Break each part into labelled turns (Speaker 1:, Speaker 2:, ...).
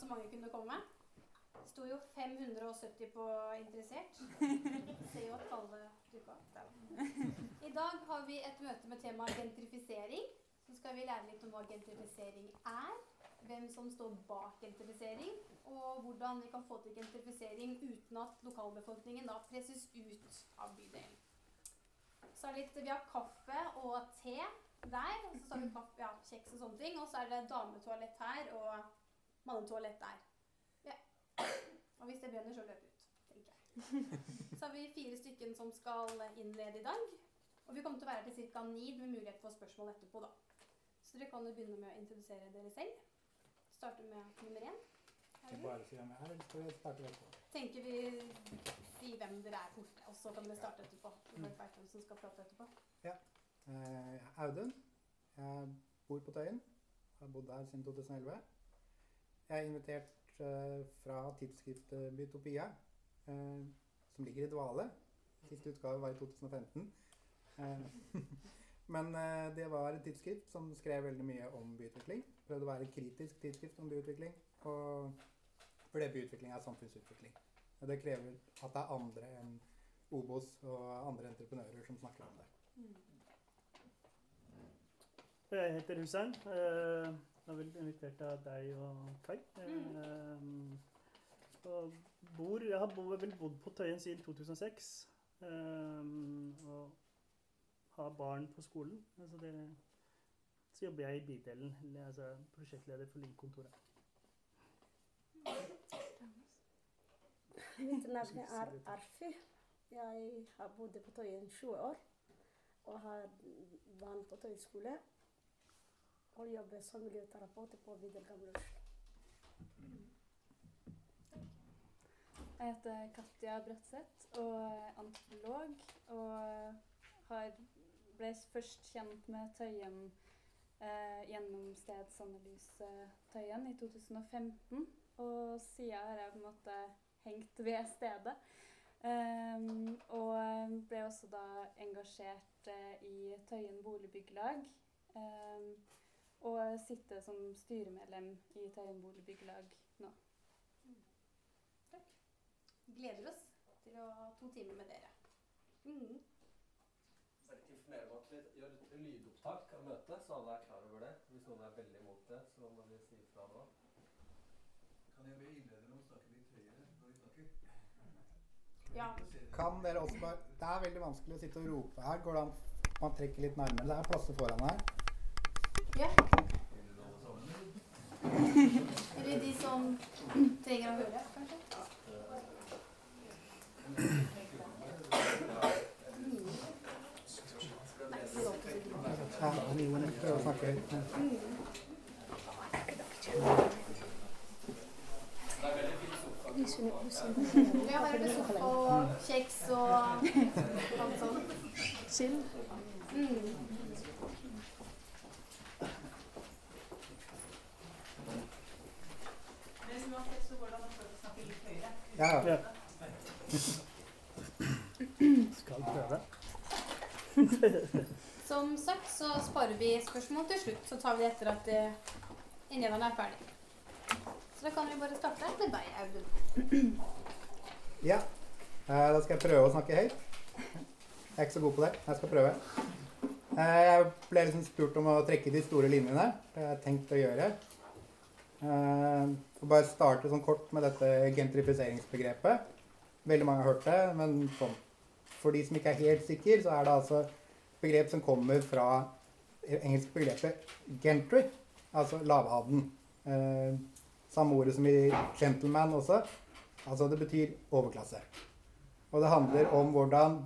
Speaker 1: at så mange kunne komme. Det sto jo 570 på interessert. Ser jo at alle dukka opp. I dag har vi et møte med tema gentrifisering. Så skal vi lære litt om hva gentrifisering er, hvem som står bak gentrifisering, og hvordan vi kan få til gentrifisering uten at lokalbefolkningen da presses ut av bydelen. Så er det litt, Vi har kaffe og te der. Og så har vi kaffe, ja, kjeks og sånne ting. Og så er det dametoalett her og mannetoalett der. Ja. Og hvis det brenner, så løp ut. tenker jeg. Så har vi fire stykken som skal innlede i dag. Og vi kommer til å være til ca. ni med mulighet for spørsmål etterpå. da. Så dere kan jo begynne med å introdusere dere selv. Starte med nummer én.
Speaker 2: Skal jeg bare si hvem jeg er, eller skal jeg starte etterpå?
Speaker 1: Tenker vi si hvem dere er fort, og så kan dere starte etterpå. Vet hvem som skal prate etterpå.
Speaker 2: Eh, Jeg er Audun. Jeg bor på Tøyen. Har bodd her siden 2011. Jeg er invitert eh, fra tidsskriftet Bytopia, eh, som ligger i dvale. Siste utgave var i 2015. Eh, Men det var et tidsskrift som skrev veldig mye om byutvikling. Prøvde å være kritisk tidsskrift om byutvikling. Og fordi byutvikling er samfunnsutvikling. Det krever at det er andre enn Obos og andre entreprenører som snakker om det.
Speaker 3: Jeg heter Hussein. Jeg har blitt invitert av deg og Kai. Eh, Og bor, jeg har bo- vel bodd på Tøyen siden 2006. eh, Og har barn på skolen. Altså det, så jobber jeg i bydelen, altså prosjektleder for Link-kontoret.
Speaker 4: Mitt navn er Arfi. Jeg har bodd på Tøyen 20 år og har barn på Tøyen skole. Og jobber som miljøterapeut på Gamle
Speaker 5: Jeg heter Katja Bratseth og er antropolog. Og ble først kjent med Tøyen eh, gjennom stedsanalyse Tøyen i 2015. Og siden har jeg på en måte hengt ved stedet. Um, og ble også da engasjert eh, i Tøyen boligbyggelag. Ehm, og sitter som styremedlem i Tøyen byggelag nå.
Speaker 1: Gleder oss til å ha to timer med dere.
Speaker 6: Mm. Er informere om at vi gjør et lydopptak av møtet, så alle er klar over det. Hvis noen er veldig imot det, så må de si ifra nå.
Speaker 7: Kan jeg be innlederne om å snakke litt høyere når de snakker?
Speaker 1: Ja.
Speaker 2: Kan dere også bare Det er veldig vanskelig å sitte og rope her. Går det an man trekker litt nærmere? Det er plasser foran her.
Speaker 1: Ja. Eller de som trenger å høre, kanskje.
Speaker 2: Ja, prøv å snakke høyt.
Speaker 1: Ja, her er det sofa og kjeks og alt sånt.
Speaker 4: Chill.
Speaker 1: Mm.
Speaker 2: Ja, ja.
Speaker 3: Skal prøve.
Speaker 1: Som sagt så sparer vi spørsmål til slutt, så tar vi det etter at eh, innlederne er ferdig. Så da kan vi bare starte med deg, Audun.
Speaker 2: ja. Eh, Da skal jeg prøve å snakke høyt. Jeg er ikke så god på det. Jeg skal prøve. Eh, Jeg ble liksom spurt om å trekke de store linjene. Det har jeg tenkt å gjøre. Eh, bare starte sånn kort med dette gentrifiseringsbegrepet. Veldig mange har hørt det, men sånn, for de som ikke er helt sikre, så er det altså begrep som kommer fra det engelske begrepet gentry, altså lavhaden. Eh, samme ordet som i gentleman også. Altså det betyr overklasse. Og det handler om hvordan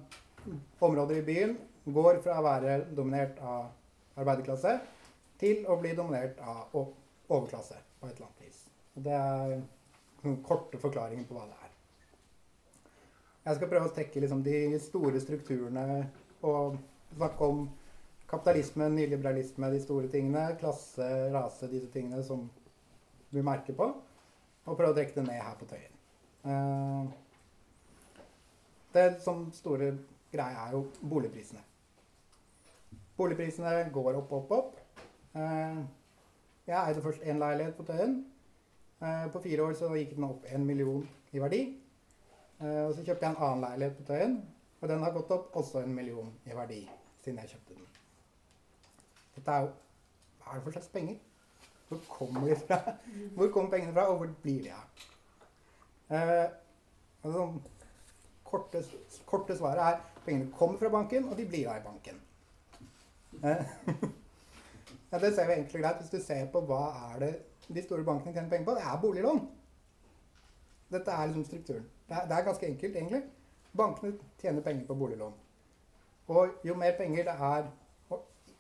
Speaker 2: områder i byen går fra å være dominert av arbeiderklasse til å bli dominert av overklasse på et eller annet vis. Og det er noen korte forklaringer på hva det er. Jeg skal prøve å trekke liksom de store strukturene og snakke om kapitalisme, nyliberalisme, de store tingene, klasse, rase, disse tingene som vi merker på, og prøve å trekke det ned her på Tøyen. Eh, det som store greia er jo boligprisene. Boligprisene går opp, opp, opp. Jeg eide først én leilighet på Tøyen. Eh, på fire år så gikk den opp en million i verdi. Eh, og så kjøpte jeg en annen leilighet på Tøyen, og den har gått opp også en million i verdi siden jeg kjøpte den. Dette er jo Hva er det for slags penger? Hvor kommer de fra? Hvor kommer pengene fra, og hvor blir de av? Eh, altså, korte, korte svaret er pengene kommer fra banken, og de blir av i banken. Eh, ja, det ser vi egentlig greit hvis du ser på hva er det de store bankene tjener penger på. Det er boliglån. Dette er liksom strukturen. Det er, det er ganske enkelt, egentlig. Bankene tjener penger på boliglån. Og jo mer penger det er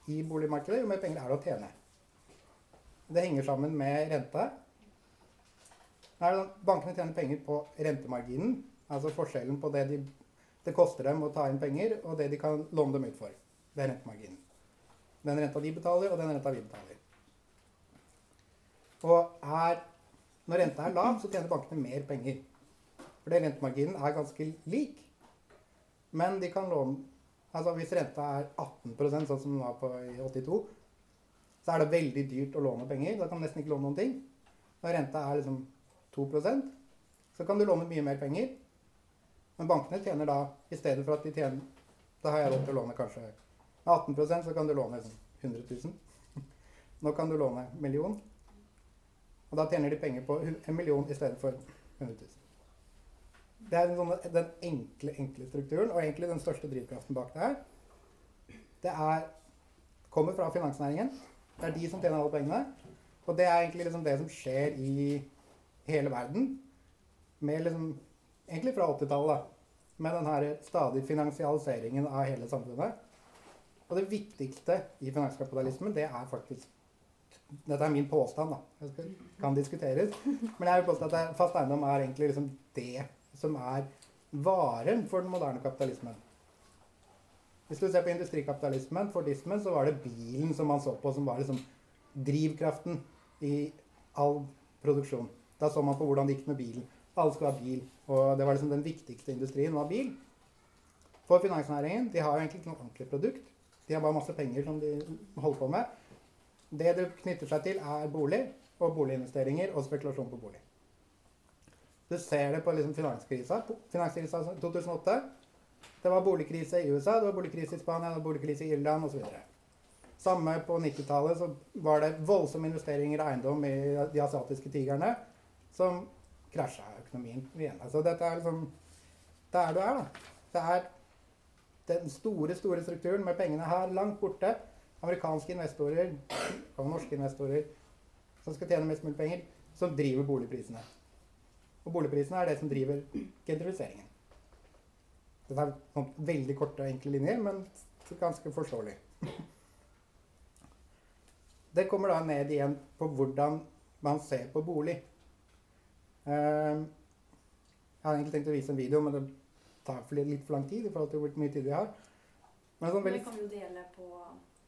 Speaker 2: i boligmarkedet, jo mer penger er det å tjene. Det henger sammen med det sånn, Bankene tjener penger på rentemarginen, altså forskjellen på det de, det koster dem å ta inn penger, og det de kan låne dem ut for. Det er rentemarginen. Den renta de betaler, og den renta vi betaler. Og her, når renta er lav, så tjener bankene mer penger. For den rentemarginen er ganske lik. Men de kan låne Altså hvis renta er 18% sånn som den var på i 82, så er det veldig dyrt å låne penger. Da kan du nesten ikke låne noen ting. Når renta er liksom 2% så kan du låne mye mer penger. Men bankene tjener da, i stedet for at de tjener Da har jeg lov til å låne kanskje med 18 så kan du låne liksom 100 000. Nå kan du låne en million. Og da tjener de penger på en million i stedet for 100 000. Det er den, den enkle, enkle strukturen, og egentlig den største drivkraften bak det her. Det er, kommer fra finansnæringen. Det er de som tjener alle pengene. Og det er egentlig liksom det som skjer i hele verden. Liksom, egentlig fra 80-tallet. Med den her stadig finansialiseringen av hele samfunnet. Og det viktigste i finanskapitalismen, det er faktisk Dette er min påstand, da. Det kan diskuteres. Men jeg vil påstå at fast eiendom er egentlig liksom det som er varen for den moderne kapitalismen. Hvis du ser på industrikapitalismen, Fordismen, så var det bilen som man så på som var liksom drivkraften i all produksjon. Da så man på hvordan det gikk med bilen. Alle skulle ha bil. Og det var liksom den viktigste industrien var bil. For finansnæringen de har jo egentlig ikke noe ordentlig produkt. De har bare masse penger som de holder på med. Det det knytter seg til, er bolig og boliginvesteringer og spekulasjon på bolig. Du ser det på liksom finanskrisa. Finanskrisa 2008. Det var boligkrise i USA, det var boligkrise i Spania, det var boligkrise i Irland osv. Samme på 90-tallet så var det voldsomme investeringer i eiendom i de asiatiske tigrene som krasja økonomien igjen. Altså dette er liksom Det er du er, da. Det er den store, store strukturen med pengene her langt borte. Amerikanske investorer og norske investorer som skal tjene mest mulig penger, som driver boligprisene. Og boligprisene er det som driver gentrifiseringen. Dette er noen veldig korte og enkle linjer, men ganske forståelig. Det kommer da ned igjen på hvordan man ser på bolig. Ehm, jeg hadde egentlig tenkt å vise en video, men det tar litt for lang tid i forhold til hvor mye tid vi har.
Speaker 8: Men sånn veldig... Det kan vi jo dele på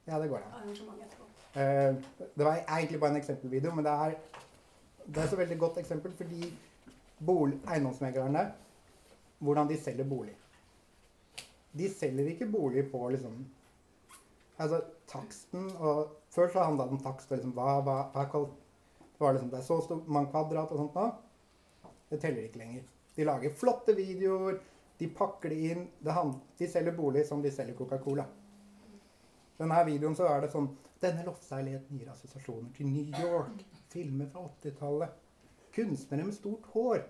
Speaker 2: ja, det går an.
Speaker 8: arrangementet etterpå.
Speaker 2: Uh, det var egentlig bare en eksempelvideo, men det er, det er så veldig godt eksempel fordi eiendomsmeglerne hvordan de selger bolig. De selger ikke bolig på liksom Altså taksten og Før så handla det om takst og liksom hva, hva, hva det var liksom, Det er så stor, mange kvadrat og sånt nå. Det teller ikke lenger. De lager flotte videoer. De pakker det inn. De selger bolig som de selger Coca-Cola. Denne videoen så er det sånn Denne loftseiligheten gir assosiasjoner til New York. Filmer fra 80-tallet. Kunstnere med stort hår.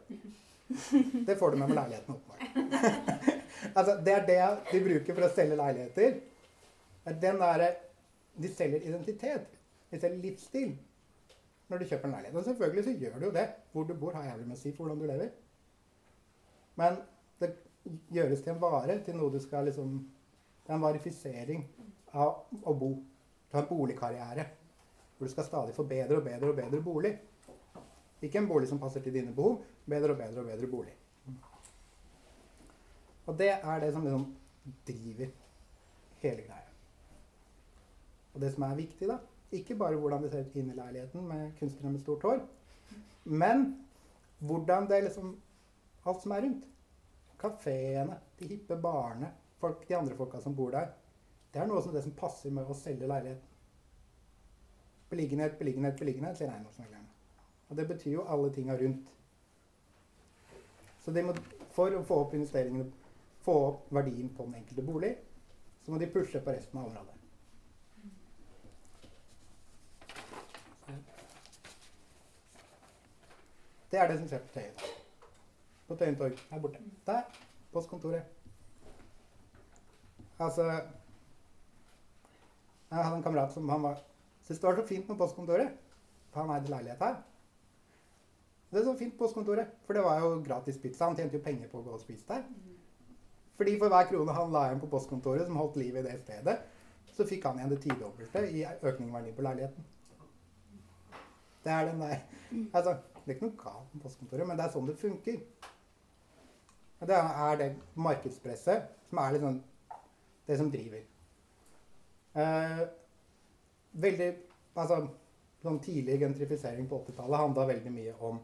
Speaker 2: Det får du med med leiligheten, åpenbart. altså, det er det de bruker for å selge leiligheter. Den der, De selger identitet. De selger livsstil når du kjøper en leilighet. Og selvfølgelig så gjør du jo det. Hvor du bor, har jævlig med å si for hvordan du lever. Men gjøres til en vare, til noe du skal liksom Det er en varifisering av å bo. Du har en boligkarriere. Hvor du skal stadig få bedre og bedre og bedre bolig. Ikke en bolig som passer til dine behov. Bedre og bedre og bedre bolig. Og det er det som liksom driver hele greia. Og det som er viktig, da Ikke bare hvordan det ser ut inne i leiligheten med kunstnere med stort hår, men hvordan det liksom Alt som er rundt. Kafeene, de hippe barene, folk, de andre folka som bor der. Det er noe som det som passer med å selge leiligheten. Beliggenhet, beliggenhet, beliggenhet, sier eiendomsmeglerne. Og det betyr jo alle tinga rundt. Så må, for å få opp investeringene, få opp verdien på den enkelte bolig, så må de pushe på resten av området. Det er det som skjer på Tøyen. På Tøyen torg. Der borte. Der. Postkontoret. Altså Jeg hadde en kamerat som han var syntes det var så fint med postkontoret. For han eide leilighet her. Det er så fint postkontoret, for det var jo gratis pizza. Han tjente jo penger på å gå og spise der. Fordi for hver krone han la igjen på postkontoret, som holdt liv i det stedet, så fikk han igjen det tidobbelte i økning i verdi på leiligheten. Det er den der Altså, det er ikke noe galt med postkontoret, men det er sånn det funker. Og det er det markedspresset som er liksom det som driver. Eh, veldig Altså, sånn tidlig gentrifisering på 80-tallet handla veldig mye om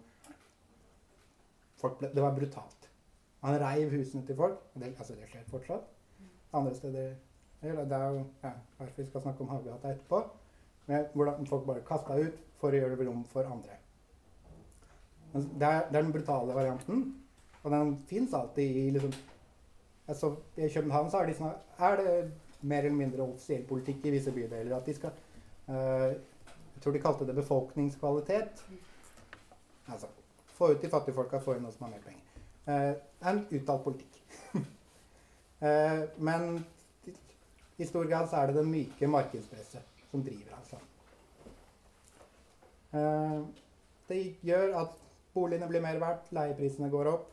Speaker 2: folk ble, Det var brutalt. Man reiv husene til folk. Det, altså, det skjer fortsatt. Andre steder Det er jo ja, vi skal snakke om Hagegata etterpå. Men hvordan folk bare kasta ut for å gjøre det rom for andre. Det er, det er den brutale varianten. Og den fins alltid i liksom altså, I København så er, de sånn, er det mer eller mindre offisiell politikk i visse bydeler at de skal uh, Jeg tror de kalte det befolkningskvalitet. Altså få ut de fattige folka, få inn noen som har mer penger. Uh, en uttalt politikk. uh, men i, stor grad så er det det myke markedspresset som driver altså. Uh, det gjør at boligene blir mer verdt, leieprisene går opp.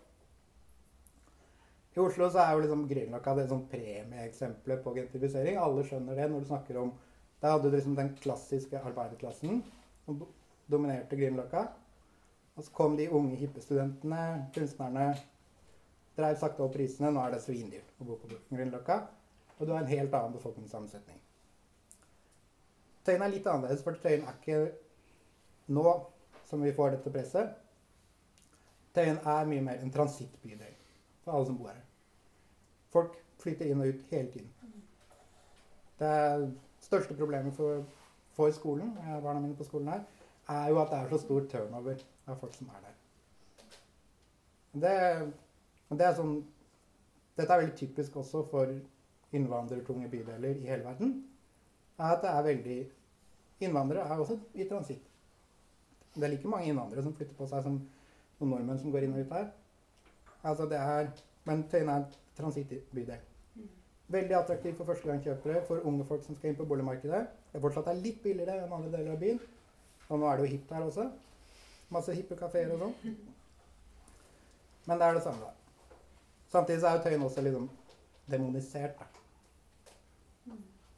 Speaker 2: I Oslo så er jo liksom Grünerløkka det sånn premieeksempelet på gentrifisering. Alle skjønner det når du snakker om Da hadde du liksom den klassiske arbeiderklassen som dominerte Grünerløkka. Og så kom de unge hippe studentene, kunstnerne, dreiv sakte opp prisene. Nå er det svindyrt å bo på Grünerløkka. Og du har en helt annen befolkningssammensetning. Tøyen er litt annerledes, for Tøyen er ikke nå som vi får dette presset. Tøyen er mye mer en transittbydel for alle som bor her. Folk flytter inn og ut hele tiden. Det største problemet for, for skolen, har barna mine på skolen her, er jo at det er så stor turnover av folk som er der. Det, det er sånn, dette er veldig typisk også for innvandrertunge bydeler i hele verden. er At det er veldig Innvandrere er også i transitt. Det er like mange innvandrere som flytter på seg som noen nordmenn som går inn og ut her. Altså det er, Men Tøyen er en transittbydel. Veldig attraktiv for førstegangskjøpere, for unge folk som skal inn på boligmarkedet. Det er fortsatt er litt billigere enn andre deler av byen. Og nå er det jo hipt her også. Masse hippe kafeer og sånn. Men det er det samme, da. Samtidig så er jo Tøyen også liksom demonisert, da.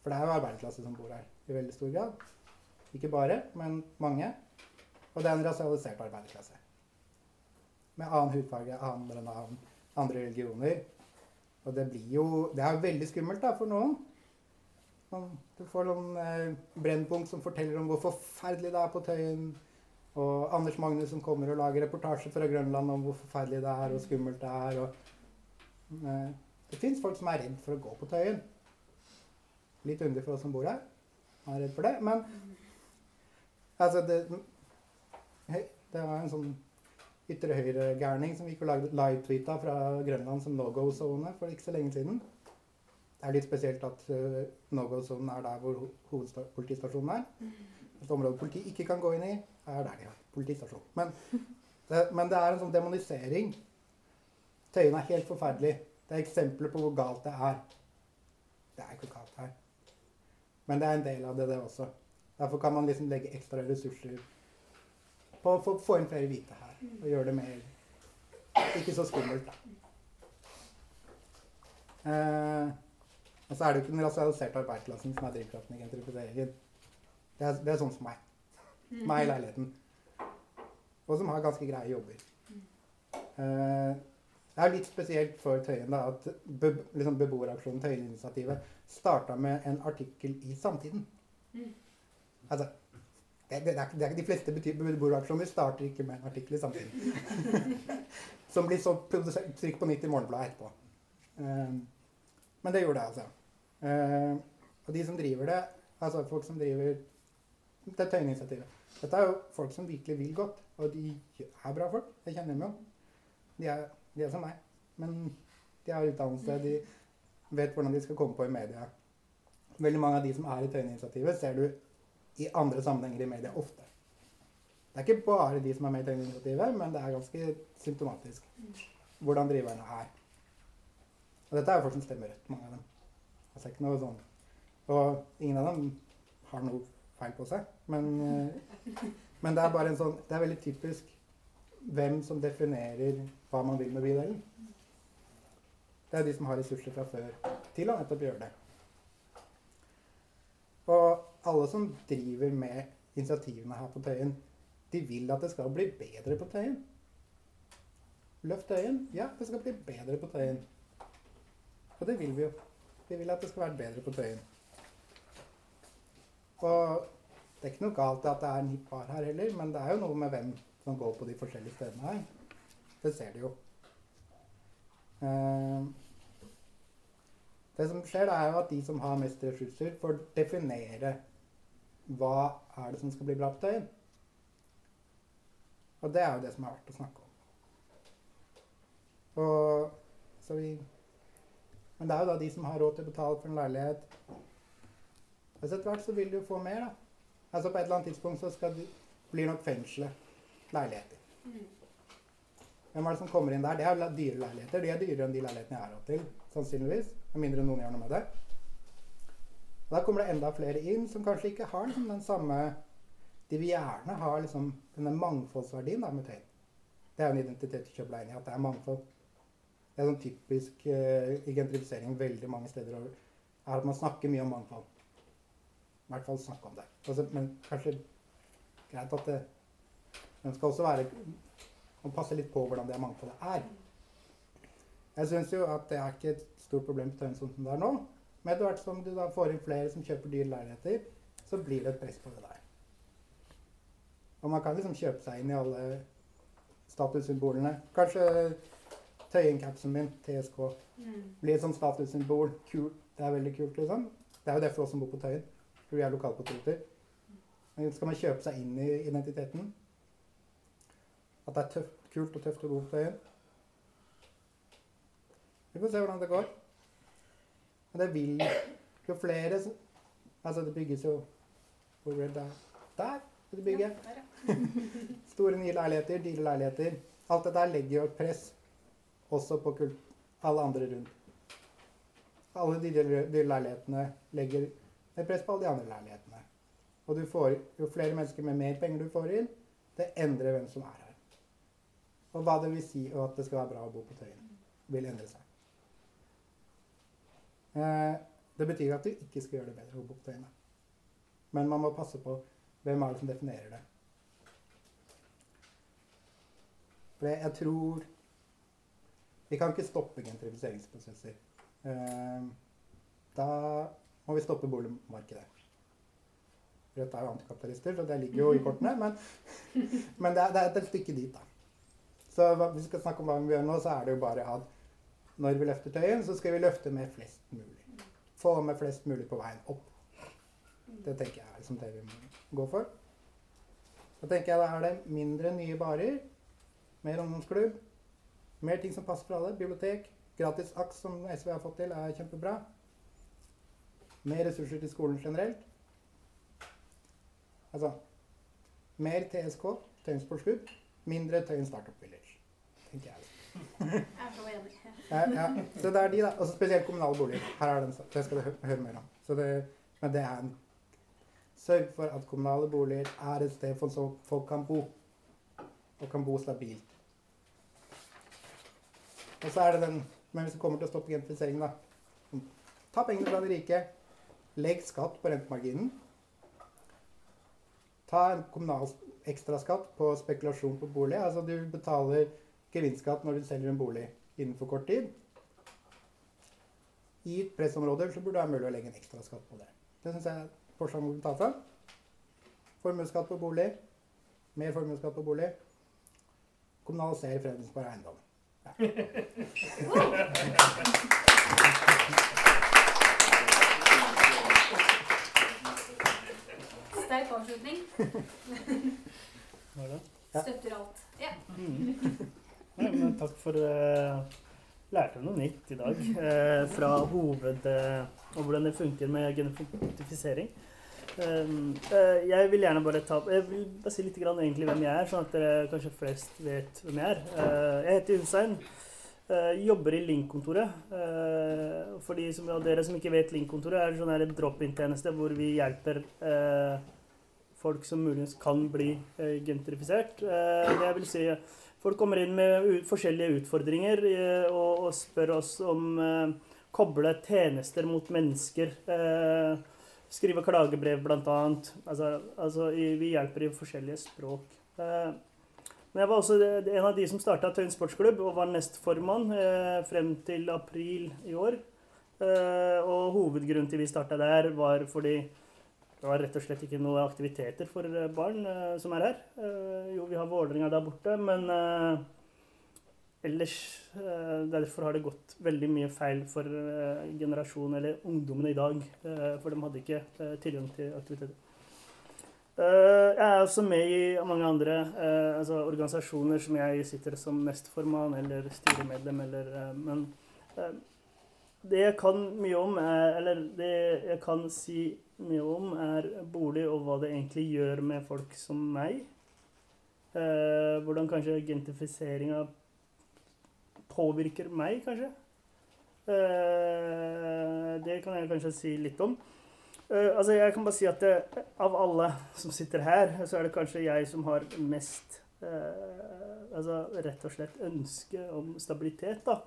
Speaker 2: For det er jo arbeiderklasse som bor her i veldig stor grad. Ikke bare, men mange. Og det er en rasialisert arbeiderklasse. Med annen hudfarge, andre navn, andre religioner. Og det blir jo Det er jo veldig skummelt da, for noen. Du får noen eh, Brennpunkt som forteller om hvor forferdelig det er på Tøyen. Og Anders Magnus som kommer og lager reportasje fra Grønland om hvor forferdelig det er og skummelt det er. Og, eh, det fins folk som er redd for å gå på Tøyen. Litt underlig for oss som bor her. Man er redd for det. Men altså det, det var en sånn ytre høyre-gærning som gikk og lagde live-tweeta fra Grønland som no-go-sone for ikke så lenge siden. Det er litt spesielt at uh, no-go-sonen er der hvor hovedpolitistasjonen er. Et område politiet ikke kan gå inn i, er der de har politistasjon. Men det, men det er en sånn demonisering. Tøyen er helt forferdelig. Det er eksempler på hvor galt det er. Det er ikke galt her. Men det er en del av det, det også. Derfor kan man liksom legge ekstra ressurser på å få, inn flere hvite. Og gjøre det mer ikke så skummelt, da. Eh, og så er det jo ikke den rasialiserte arbeiderklassen som er drivkraften i gentrifiseringen. Det er, det er sånn som meg. Meg i leiligheten. Og som har ganske greie jobber. Eh, det er litt spesielt for Tøyen da, at be, liksom beboeraksjonen Tøyen-initiativet starta med en artikkel i Samtiden. Altså, det, det, er, det er de fleste bety- starter ikke med en artikkel i Samfunnet. Som blir så trykk på nytt i Morgenbladet etterpå. Um, men det gjorde det, altså. Eh, og de som driver det, altså folk som driver det Tøyen-initiativet, Dette er jo folk som virkelig vil godt, og de er bra folk. Jeg kjenner dem jo. De er, de er som meg. Men de har utdannelse, de vet hvordan de skal komme på i media. Veldig mange av de som er i Tøyen-initiativet, ser du i andre sammenhenger i media ofte. Det er ikke bare de som er med i Tøyen-initiativet, men det er ganske symptomatisk hvordan driverne er. Og dette er jo folk som stemmer rødt, mange av dem. Altså ikke noe sånn. Og ingen av dem har noe feil på seg. Men, eh, men det er bare en sånn Det er veldig typisk hvem som definerer hva man vil med bydelen. Det er de som har ressurser fra før til å nettopp gjøre det. Alle som driver med initiativene her på Tøyen, de vil at det skal bli bedre på Tøyen. Løft Tøyen. Ja, det skal bli bedre på Tøyen. Og det vil vi jo. Vi vil at det skal være bedre på Tøyen. Og det er ikke noe galt at det er en hipp bar her heller, men det er jo noe med hvem som går på de forskjellige stedene her. Det ser de jo. Eh, det som skjer, er jo at de som har mest ressurser, får definere hva er det som skal bli bra på Tøyen. Og det er jo det som er verdt å snakke om. Og, så vi, men det er jo da de som har råd til å betale for en leilighet. Hvis etter hvert så vil du jo få mer, da. Altså På et eller annet tidspunkt så skal du, blir nok fengselet leiligheter. Hvem er det som kommer inn der? Det er jo dyre leiligheter. De er dyrere enn de leilighetene jeg har råd til, sannsynligvis. Med mindre noen gjør noe med det. Og Da kommer det enda flere inn som kanskje ikke har liksom, den samme De vil gjerne ha liksom, denne mangfoldsverdien da, med Tøyen. Det er en identitet i København at det er mangfold. Det er sånn typisk uh, i gentrifisering veldig mange steder over, er at man snakker mye om mangfold. I hvert fall snakke om det. Altså, men kanskje greit at det Men skal også være Man passer litt på hvordan det mangfoldet er. Jeg syns jo at det er ikke et stort problem på Tøyen som det er nå. Men etter hvert som du da får inn flere som kjøper dyre leiligheter, så blir det et press på det der. Og man kan liksom kjøpe seg inn i alle statussymbolene. Kanskje Tøyen-capsen min, TSK, blir et sånt statussymbol. Kult. Det er veldig kult, liksom. Det er jo det for oss som bor på Tøyen. For vi er lokalpatrioter. Men skal man kjøpe seg inn i identiteten? At det er tøft, kult og tøft å bo på Tøyen? Vi får se hvordan det går. Men det vil jo flere Altså, det bygges jo Hvor er det der? Skal du bygge. Store nye leiligheter, dyre leiligheter. Alt dette legger jo et press også på kult, alle andre rundt. Alle de dyre leilighetene legger et press på alle de andre leilighetene. Og du får, jo flere mennesker med mer penger du får inn, det endrer hvem som er her. Og hva det vil si og at det skal være bra å bo på Tøyen, vil endre seg. Eh, det betyr at du ikke skal gjøre det bedre på bukktøyene. Men man må passe på hvem er det som definerer det. For jeg tror Vi kan ikke stoppe gentrifiseringsprosesser. Eh, da må vi stoppe boligmarkedet. Rødt er jo antikapitalister, så det ligger jo i kortene. Men, men det, er, det er et stykke dit, da. Så hvis vi skal snakke om hva vi gjør nå, så er det jo bare at når vi løfter Tøyen, så skal vi løfte med flest mulig. Få med flest mulig på veien opp. Det tenker jeg er liksom det vi må gå for. Da tenker jeg da er det mindre nye barer, mer ungdomsklubb, mer ting som passer for alle. Bibliotek, gratis AKS som SV har fått til, er kjempebra. Mer ressurser til skolen generelt. Altså mer TSK, Tøyen mindre Tøyen Startup Village. Tenker jeg.
Speaker 4: Jeg er så enig.
Speaker 2: Ja. Så det er de, da. Og spesielt kommunale boliger. Her er den, det skal du høre mer om. Så det, men det er en Sørg for at kommunale boliger er et sted for så folk kan bo. Og kan bo stabilt. Og så er det den Men hvis det kommer til å stoppe gentrifiseringen, da Ta pengene fra de rike. Legg skatt på rentemarginen. Ta en kommunal ekstraskatt på spekulasjon på bolig. Altså du betaler gevinstskatt når du selger en bolig innenfor kort tid. I pressområder så burde det være mulig å legge en ekstra skatt på det. Det syns jeg forslag må ta fram. Formuesskatt på bolig. Mer formuesskatt på bolig. Kommunalisere fredningsbar eiendom. Ja.
Speaker 1: sterk avslutning. Støtter alt. Ja.
Speaker 3: Ja, men takk for uh, Lærte noe nytt i dag Uh, fra hoved... Uh, og hvordan det funker med genifisering. Um, uh, jeg vil gjerne bare ta Jeg vil bare si litt grann egentlig hvem jeg er, sånn at dere kanskje flest vet hvem jeg er. Uh, jeg heter Hussein. Uh, jobber i Link-kontoret. For de som, dere som ikke vet Link-kontoret, er sånn en drop-in-tjeneste hvor vi hjelper folk som muligens kan bli gentrifisert. Det jeg vil si Folk kommer inn med forskjellige utfordringer eh, og, og spør oss om eh, koble tjenester mot mennesker. Eh, skrive klagebrev, bl.a. Altså, altså vi hjelper i forskjellige språk. Eh, men jeg var også det- en av de som starta Tøyen sportsklubb og var nestformann eh, frem til april i år. Eh, og hovedgrunnen til vi starta der, var fordi det var rett og slett ikke noe aktiviteter for eh, barn uh, som er her. Uh, jo, vi har Vålerenga der borte, men uh, ellers Derfor har det gått veldig mye feil for generasjonen, eller ungdommene i dag. for de hadde ikke tilgang til aktiviteter. Jeg er også med i mange andre altså organisasjoner som jeg sitter som nestformann eller styremedlem eller Men det jeg kan mye om, er Eller det jeg kan si mye om, er bolig og hva det egentlig gjør med folk som meg. Eh, hvordan kanskje gentifiseringa påvirker meg, kanskje. Eh, det kan jeg kanskje si litt om. Eh, altså Jeg kan bare si at det, av alle som sitter her, så er det kanskje jeg som har mest eh, Altså rett og slett ønske om stabilitet, da.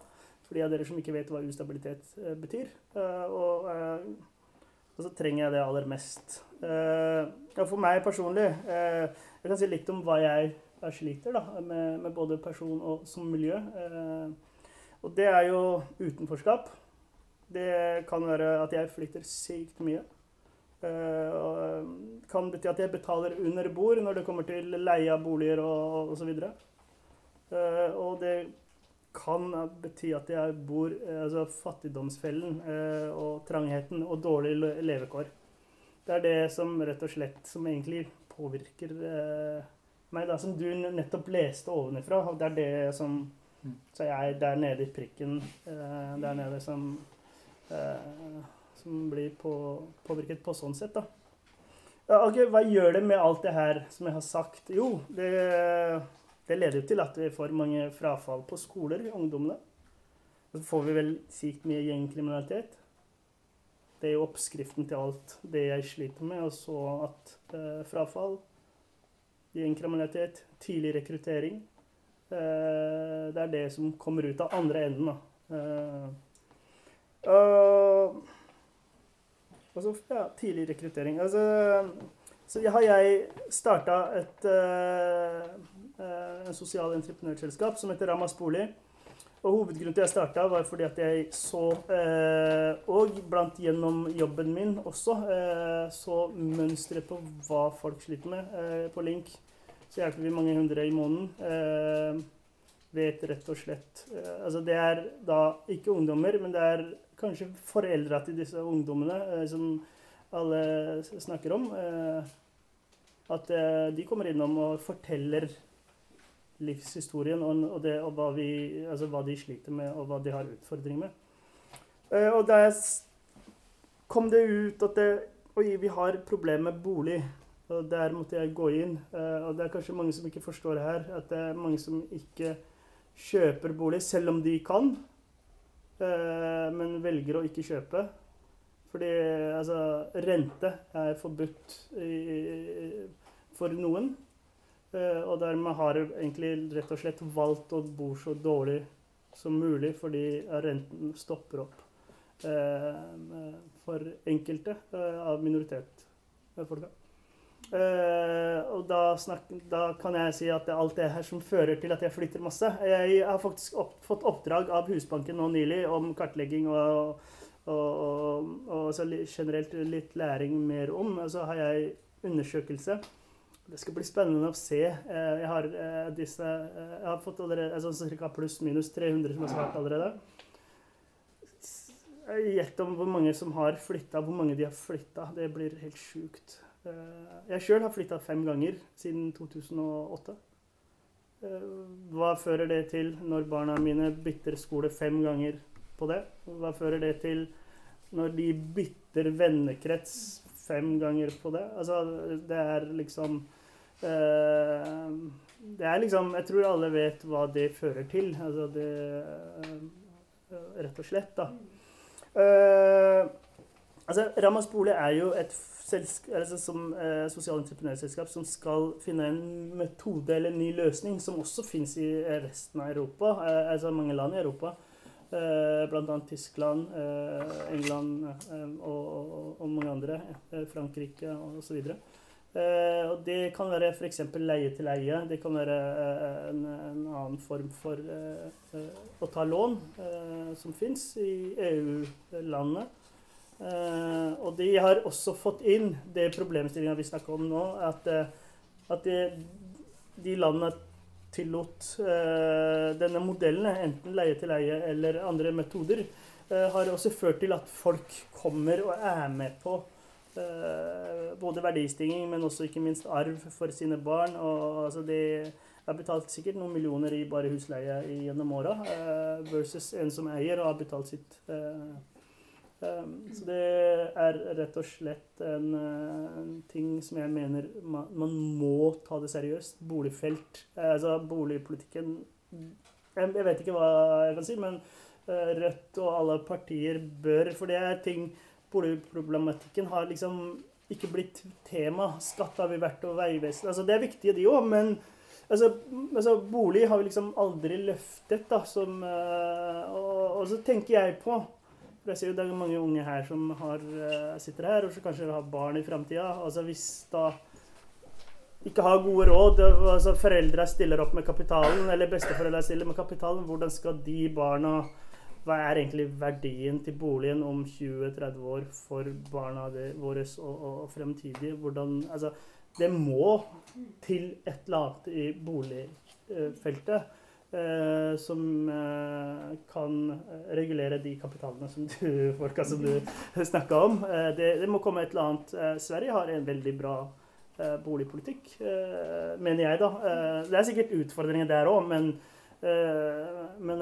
Speaker 3: For de av dere som ikke vet hva ustabilitet eh, betyr. Eh, og, eh, og så trenger jeg det aller mest. Eh, ja, for meg personlig eh, Jeg kan si litt om hva jeg, sliter da, med, med både person og som miljø. Eh, og det er jo utenforskap. Det kan være at jeg flytter sykt mye. Og eh, kan bety at jeg betaler under bord når det kommer til leie av boliger og osv. Uh, og det kan bety at jeg bor eh, altså fattigdomsfellen eh, og trangheten og dårlige levekår. Det er det som rett og slett som egentlig påvirker eh, meg, da, som du nettopp leste ovenifra. og Det er det som
Speaker 2: Mm.
Speaker 3: Så jeg er der nede i prikken eh, der nede som eh, Som blir på, påvirket på sånn sett, da. Ja, ok, Hva gjør det med alt det her som jeg har sagt? Jo, det det leder jo til at vi får mange frafall på skoler, ungdommene. Og så får vi vel sykt mye gjengkriminalitet. Det er jo oppskriften til alt det jeg sliter med. Og så at eh, frafall, gjengkriminalitet, tidlig rekruttering eh, Det er det som kommer ut av andre enden, da. Eh, og og så ja, tidlig rekruttering. Altså, så har jeg starta et eh, en sosial entreprenørselskap som heter Ramas Bolig. Og hovedgrunnen til jeg starta, var fordi at jeg så, eh, og blant gjennom jobben min også, eh, så mønsteret på hva folk sliter med eh, på Link. Så hjelper vi mange hundre i måneden. Eh, vet rett og slett eh, Altså det er da ikke ungdommer, men det er kanskje foreldra til disse ungdommene eh, som alle snakker om. Eh, at eh, de kommer innom og forteller livshistorien og, det, og hva, vi, altså hva de sliter med, og hva de har utfordringer med. Eh, og der kom det ut at det, oi, vi har problemer med bolig. Og der måtte jeg gå inn. Eh, og det er kanskje mange som ikke forstår her, at det er mange som ikke kjøper bolig, selv om de kan, eh, men velger å ikke kjøpe. Fordi altså, rente er forbudt for noen. Eh, og dermed har jeg egentlig rett og slett valgt å bo så dårlig som mulig, fordi renten stopper opp eh, for enkelte eh, av minoritetsfolka. Eh, og da, snakk, da kan jeg si at det er alt det her som fører til at jeg flytter masse. Jeg har faktisk opp, fått oppdrag av Husbanken nå nylig om kartlegging og, og, og, og generelt litt læring mer om. Og så har jeg undersøkelse. Det skal bli spennende å se. Eh, jeg, har, eh, disse, eh, jeg har fått allerede altså, ca. pluss-minus 300 som har svart allerede. Gjett om hvor mange som har flytta, hvor mange de har flytta. Det blir helt sjukt. Jeg sjøl har flytta fem ganger siden 2008. Eh, hva fører det til når barna mine bytter skole fem ganger på det? Hva fører det til når de bytter vennekrets fem ganger på det? Altså, det er liksom eh, Det er liksom Jeg tror alle vet hva det fører til. Altså det eh, Rett og slett, da. Eh, altså, Ramas bolig er jo et altså, som eh, sosialentreprenørselskap som skal finne en metode eller en ny løsning som også fins i resten av Europa, eh, altså mange land i Europa. Eh, Bl.a. Tyskland, eh, England eh, og, og, og mange andre. Frankrike osv. Og det kan være f.eks. leie til leie. Det kan være en, en annen form for å ta lån, som fins i EU-landene. Eh, og de har også fått inn det problemstillinga vi snakker om nå, at, at de, de landene tillot eh, denne modellen, enten leie til leie eller andre metoder, eh, har også ført til at folk kommer og er med på eh, både verdistigning, men også ikke minst arv for sine barn. Og, altså det har betalt sikkert noen millioner i bare husleie gjennom åra, versus en som eier og har betalt sitt. Eh, eh, så det er rett og slett en, eh, en ting som jeg mener man, man må ta det seriøst. Boligfelt, eh, altså boligpolitikken jeg, jeg vet ikke hva jeg kan si, men eh, Rødt og alle partier bør For det er ting Boligproblematikken har liksom ikke blitt tema. Skatt har vi vært, og Vegvesenet altså Det er viktige, de òg, men altså, altså, bolig har vi liksom aldri løftet, da, som og, og så tenker jeg på for jeg ser jo Det er mange unge her som har, eh, sitter her, og som kanskje har barn i framtida. Altså hvis da ikke har gode råd, altså foreldra stiller opp med kapitalen, eller besteforeldra stiller med kapitalen, hvordan skal de barna Hva er egentlig verdien til boligen om 20-30 år for barna våre og, og, og fremtidige? Hvordan Altså, det må til et eller annet i boligfeltet eh, som eh, kan regulere de kapitalene som du, folka som du snakka om. Eh, det, det må komme et eller annet. Eh, Sverige har en veldig bra eh, boligpolitikk, eh, mener jeg, da. Det er sikkert utfordringer der òg, men, men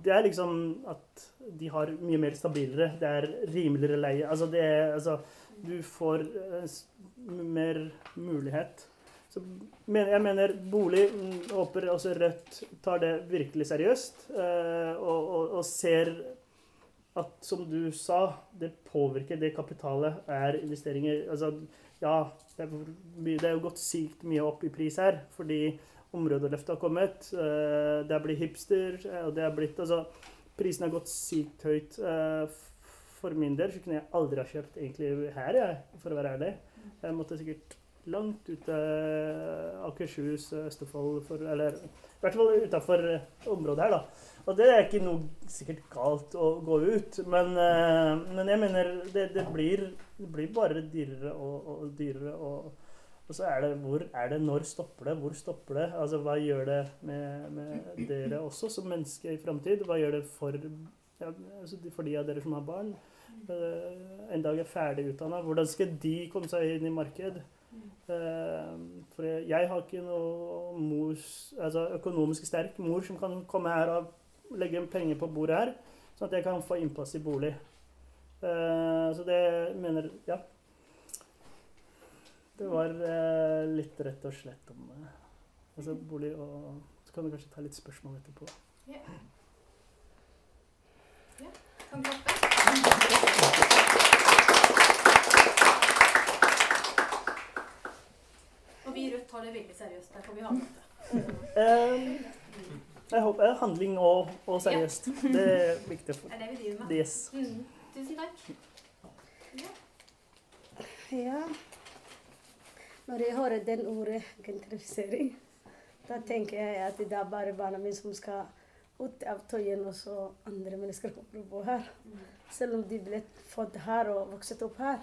Speaker 3: det er liksom at de har mye mer stabilere. Det er rimeligere leie. Altså, det altså Du får mer mulighet. Så men, jeg mener bolig mm, Håper også Rødt tar det virkelig seriøst eh, og, og, og ser at, som du sa, det påvirker det kapitalet er investeringer Altså, ja, det er, mye- det er jo gått sykt mye opp i pris her fordi områdeløftet har kommet. eh, det har blitt hipster, eh, og det har blitt Altså, prisen har gått sykt høyt. for min del så kunne jeg aldri ha kjøpt egentlig her, jeg, for å være ærlig. Jeg måtte sikkert langt ute Akershus, Østfold for, Eller i hvert fall utafor området her, da. Og det er ikke noe sikkert galt å gå ut, men, eh, men jeg mener det, det, blir, det blir bare dyrere og, og dyrere. Og, og så er det hvor er det, når stopper det, hvor stopper det? Altså hva gjør det med, med dere også som mennesker i framtid? Hva gjør det for, ja, altså for de av dere som har barn? Eh, en dag er ferdig utdanna, hvordan skal de komme seg inn i marked? Eh, for jeg, jeg har ikke noe mors, altså økonomisk sterk mor som kan komme her og legge penger på bordet her, sånn at jeg kan få innpass i bolig. Eh, så det mener Ja. Det var eh, litt rett og slett om altså bolig og Så kan du kanskje ta litt spørsmål etterpå.
Speaker 1: Ja, Kan klappe. Og vi i Rødt tar det veldig seriøst. Der får vi ha med det.
Speaker 3: Eh, jeg håper handling og, og seriøst. Det er viktig for
Speaker 1: Det er det vi driver med.
Speaker 3: Yes.
Speaker 1: Mm. Tusen takk.
Speaker 4: Ja. Når jeg hører den ordet gentrifisering, da tenker jeg at det er bare barna mine som skal ut av Tøyen, og så andre mennesker kommer bor her. Selv om de ble født her og vokst opp her.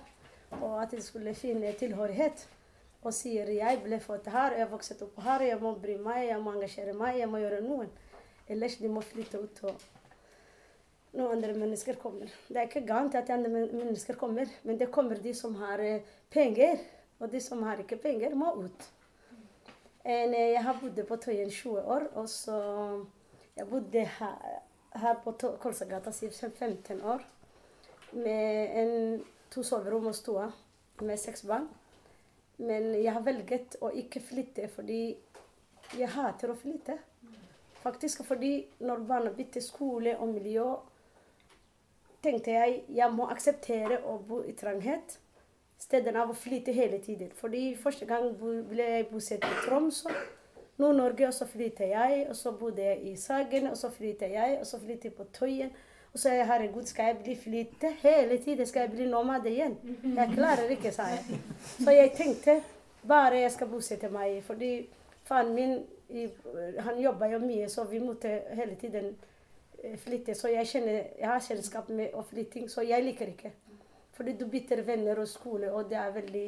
Speaker 4: Og at de skulle finne tilhørighet. Og sier jeg ble født her, jeg vokste opp her, jeg må bry meg, jeg må engasjere meg, jeg må gjøre noe. Ellers de må flytte ut. og noen andre mennesker kommer. Det er ikke galt at andre mennesker kommer, men det kommer de som har eh, penger Og de som har ikke penger, må ut. En, eh, jeg har bodd på Tøyen 20 år, og så Jeg bodde her, her på Kolsagata i 15 år. Med en, to soverom og stua med seks barn. Men jeg har velget å ikke flytte fordi jeg hater å flytte. Faktisk fordi når barna bytter skole og miljø, tenkte jeg jeg må akseptere å bo i tranghet stedet av å flytte hele tiden. Fordi første gang ble jeg bosatt i Tromsø, Nord-Norge, og så flytter jeg. Og så bodde jeg i Sagen, og så flytter jeg, og så flytter jeg på Tøyen. Og så sa jeg herregud, skal jeg bli flytte hele tiden? Skal jeg bli nomad igjen? Jeg klarer ikke, sa jeg. Så jeg tenkte bare jeg skal bosette meg. Fordi faren min han jobba jo mye, så vi måtte hele tiden eh, flytte. Så jeg, kjenner, jeg har kjennskap med å flytting, så jeg liker ikke. Fordi du bytter venner og skole, og det er veldig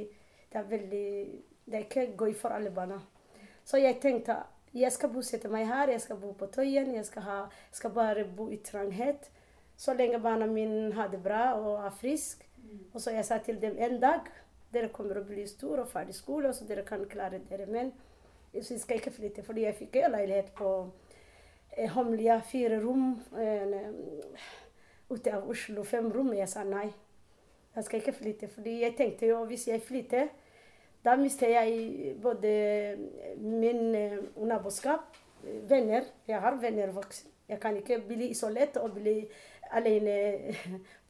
Speaker 4: Det er, veldig, det er ikke gøy for alle barna. Så jeg tenkte jeg skal bosette meg her, jeg skal bo på Tøyen, jeg skal, ha, skal bare bo i tranghet. Så lenge barna mine har det bra og er friske. Og så jeg sa til dem en dag dere kommer å bli store og ferdig skole, så dere kan klare dere. Men jeg skal ikke flytte, fordi jeg fikk en leilighet på Homlia, Holmlia, fire rom. Eh, ute av Oslo, fem rom. Jeg sa nei. Jeg skal ikke flytte. fordi jeg tenkte jo hvis jeg flytter, da mister jeg både min eh, naboskap, eh, venner. Jeg har venner voksne. Jeg kan ikke bli isolert og bli alene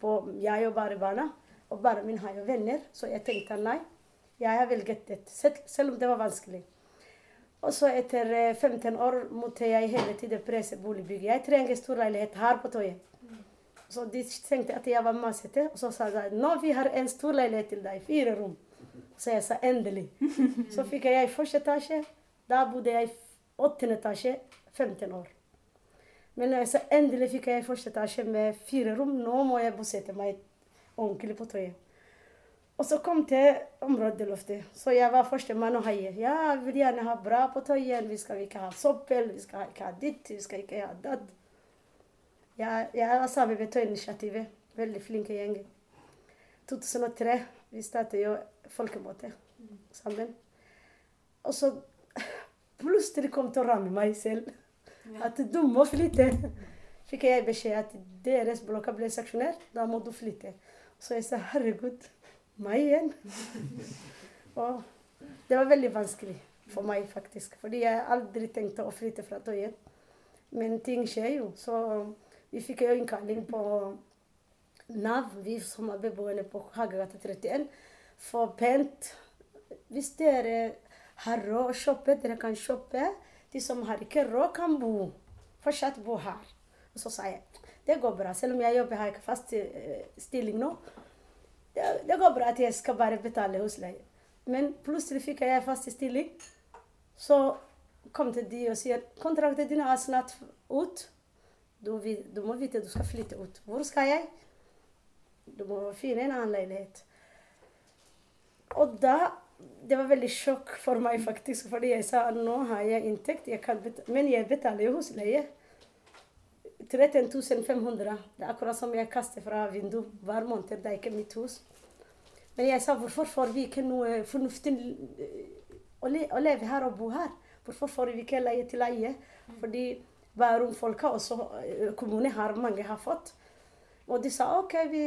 Speaker 4: på jeg og bare barna. Og barna mine har jo venner, så jeg tenkte nei. Jeg har velget det, selv, om det var vanskelig. Og så etter eh, 15 år måtte jeg hele tiden presse boligbygget. Jeg trenger stor leilighet her på Tøyen. Så de tenkte at jeg var masete, og så sa de nå vi har en stor leilighet til deg, fire rom. Så jeg sa endelig. Så fikk jeg første etasje. Da bodde jeg i åttende etasje 15 år. Men når endelig fikk jeg første etasje med fire rom, nå må jeg bosette meg ordentlig på Tøyen. Og så kom til områdeloftet. Så jeg var førstemann å heiet. Ja, jeg vil gjerne ha bra på Tøyen. Vi skal ikke ha soppel, vi skal ikke ha ditt, vi skal ikke ha datt. Jeg, var sammen med Tøyen-initiativet. Veldig flinke gjeng. 2003 vi startet jo folkemøte sammen. Og så plutselig kom til å ramme meg selv. At du må flytte. Fikk jeg beskjed at deres blokker ble seksjonert, da må du flytte. Så jeg sa herregud, meg igjen? Og det var veldig vanskelig for meg, faktisk. Fordi jeg aldri tenkte å flytte fra Tøyen. Men ting skjer jo. Så vi fikk jo innkalling på Nav, vi som er beboerne på Hagegata 31. For pent Hvis dere har råd å shoppe, dere kan shoppe. De som har ikke råd, kan bo. Fortsatt bo her. Og så sa jeg det går bra. Selv om jeg jobber, har ikke fast eh, stilling nå. Det, det går bra at jeg skal bare betale husleie. Men plutselig fikk jeg fast stilling. Så kom til de og sier kontrakten din er snart ut. Du, du må vite du skal flytte ut. Hvor skal jeg? Du må finne en annen leilighet. Og da Det var veldig sjokk for meg, faktisk. Fordi jeg sa nå har jeg inntekt, jeg men jeg betaler jo husleie. 13 500. Det er akkurat som jeg kaster fra vinduet hver måned. Det er ikke mitt hus. Men jeg sa hvorfor får vi ikke noe fornuftig eh, å leve her og bo her? Hvorfor får vi ikke leie til leie? Fordi Bærum-folka også, eh, kommunen har mange har fått. Og de sa OK, vi,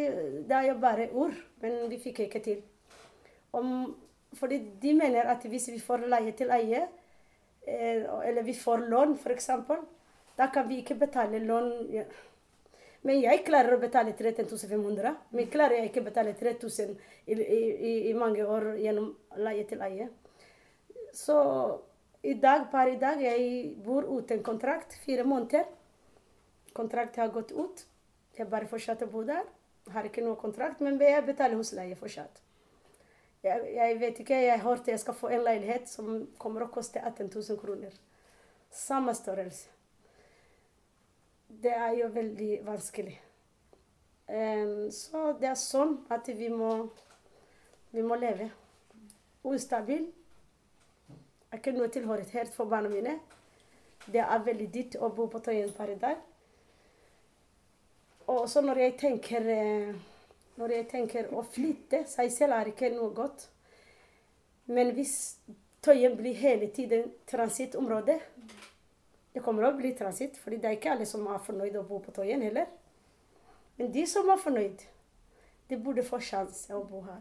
Speaker 4: det er jo bare ord, men vi fikk ikke til. Om, fordi de mener at hvis vi får leie til eie, eh, eller vi får lån f.eks., da kan vi ikke betale lån ja. Men jeg klarer å betale 3500. Men klarer jeg ikke å betale 3000 i, i, i, mange år gjennom leie til eie. Så i dag, per i dag, jeg bor uten kontrakt. Fire måneder. Kontrakten har gått ut. Jeg bare fortsetter å bo der. Har ikke noe kontrakt, men jeg betaler husleie fortsatt. Jeg, jeg vet ikke, jeg hørte jeg skal få en leilighet som kommer å koste 18 000 kroner. Samme størrelse. Det er jo veldig vanskelig. Um, så det er sånn at vi må, vi må leve. Ustabil. Er ikke noe tilhørighet for barna mine. Det er veldig dyrt å bo på Tøyen per i dag. Og så når jeg tenker eh, Når jeg tenker å flytte seg selv er ikke noe godt. Men hvis Tøyen blir hele tiden transittområde Det kommer å bli transitt, fordi det er ikke alle som er fornøyd å bo på Tøyen heller. Men de som er fornøyd, de burde få sjanse å bo her.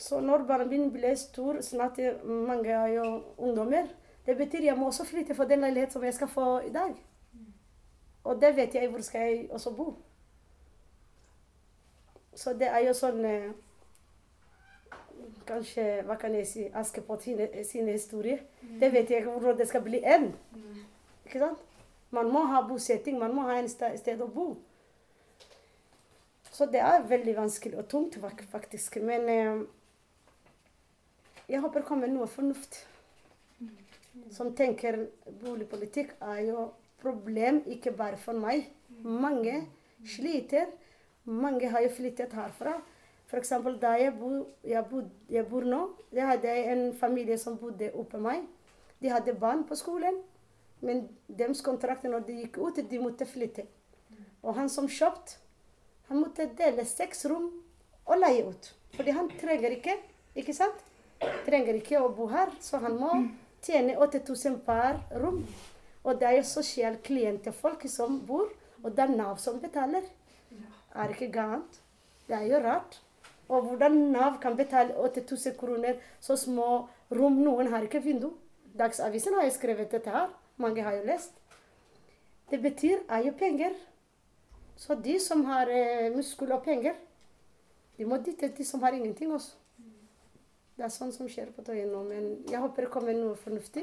Speaker 4: Så når barna mine blir stor, snart er mange er jo ungdommer, det betyr jeg må også flytte for den leilighet som jeg skal få i dag. Og det vet jeg hvor skal jeg også bo. Så det er jo sånn eh, Kanskje, hva kan jeg si, Askepott sin historie. Mm. Det vet jeg ikke hvordan det skal bli en. Ikke sant? Man må ha bosetting, man må ha en sted, sted å bo. Så det er veldig vanskelig og tungt faktisk. Men eh, jeg håper det kommer noe fornuft. Som tenker boligpolitikk er jo problem ikke bare for meg. Mange sliter. Mange har jo flyttet herfra. F.eks. da jeg, bo, jeg, bod, jeg bor nå, jeg hadde en familie som bodde oppe meg. De hadde barn på skolen. Men deres kontrakt når de gikk ut, de måtte flytte. Og han som kjøpte, han måtte dele seks rom og leie ut. Fordi han trenger ikke, ikke sant? Trenger ikke å bo her, så han må tjene 8000 per rom. Og det er jo sosialklientfolk som bor, og det er Nav som betaler. Er ikke galt? Det er jo rart. Og hvordan Nav kan betale 8000 kroner så små rom. Noen har ikke vindu. Dagsavisen har jo skrevet dette her. Mange har jo lest. Det betyr er jo penger. Så de som har eh, muskel og penger, de må dytte de som har ingenting også. Det er sånn som skjer på Tøyen nå. Men jeg håper det kommer noe fornuftig.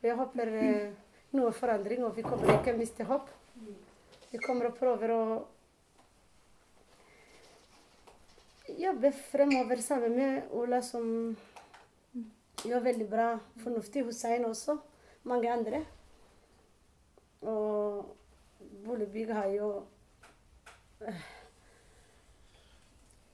Speaker 4: Og jeg håper eh, noe forandring, og vi kommer ikke miste håp. Vi kommer og prøver å jobbe fremover sammen med Ola, som gjør veldig bra fornuftig. Hussein også. Mange andre. Og Boligbygg har jo eh,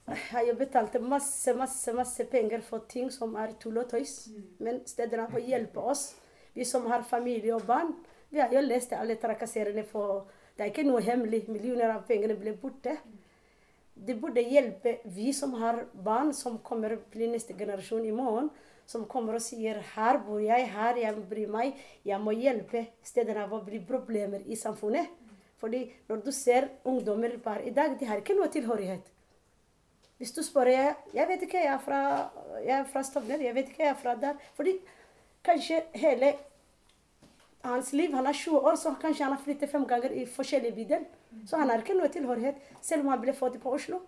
Speaker 4: har jo betalt masse, masse, masse penger for ting som er tull og tøys. Men stedene får hjelpe oss, vi som har familie og barn. Vi har jo lest alle trakasserende for Det er ikke noe hemmelig. Millioner av pengene ble borte. Det burde hjelpe vi som har barn, som kommer til neste generasjon i morgen. Som kommer og sier 'Her bor jeg, her jeg bryr meg'. Jeg må hjelpe stedene hvor det blir problemer i samfunnet. Fordi når du ser ungdommer bare i dag, de har ikke noe tilhørighet. Hvis du spør jeg, jeg vet ikke, jeg er fra, jeg er fra Stovner, jeg vet ikke, jeg er fra der. Fordi kanskje hele hans liv, han er 20 år, så kanskje han har flyttet fem ganger i forskjellige bydel. Så han har ikke noe tilhørighet, selv om han ble født på Oslo.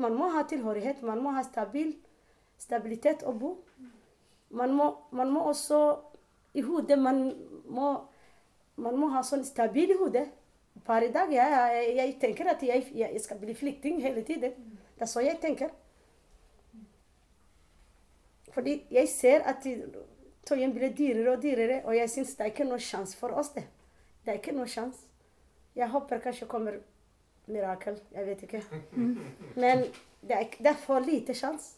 Speaker 4: Man må ha tilhørighet, man må ha stabil, stabilitet å bo. Man må, man må også i hodet man må, man må ha sånn stabil i hodet. Per i dag jeg, jeg, jeg tenker at jeg, jeg skal bli flyktning hele tiden. Det er så jeg tenker. Fordi jeg ser at Tøyen blir dyrere og dyrere, og jeg syns det er ikke noe sjanse for oss. Det Det er ikke noe sjanse. Jeg håper kanskje kommer mirakel. Jeg vet ikke. Men det er, det er for lite sjanse.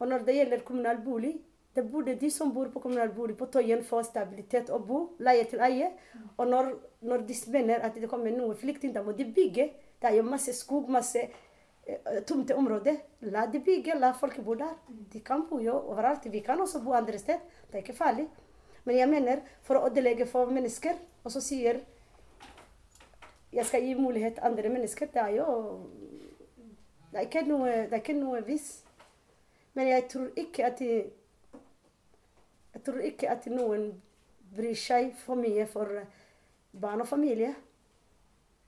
Speaker 4: Og når det gjelder kommunal bolig, det burde de som bor på kommunal bolig på Tøyen få stabilitet og bo, leie til eie. Og når, når de mener at det kommer noen flyktninger, da må de bygge. Det er jo masse skog, masse eh, tomte områder. La de bygge, la folk bo der. De kan bo jo overalt. Vi kan også bo andre steder. Det er ikke farlig. Men jeg mener, for å ødelegge for mennesker, og så sier jeg skal gi mulighet til andre mennesker, det er jo Det er ikke noe, det er ikke noe vis. Men jeg tror ikke at Jeg tror ikke at noen bryr seg for mye for barn og familie,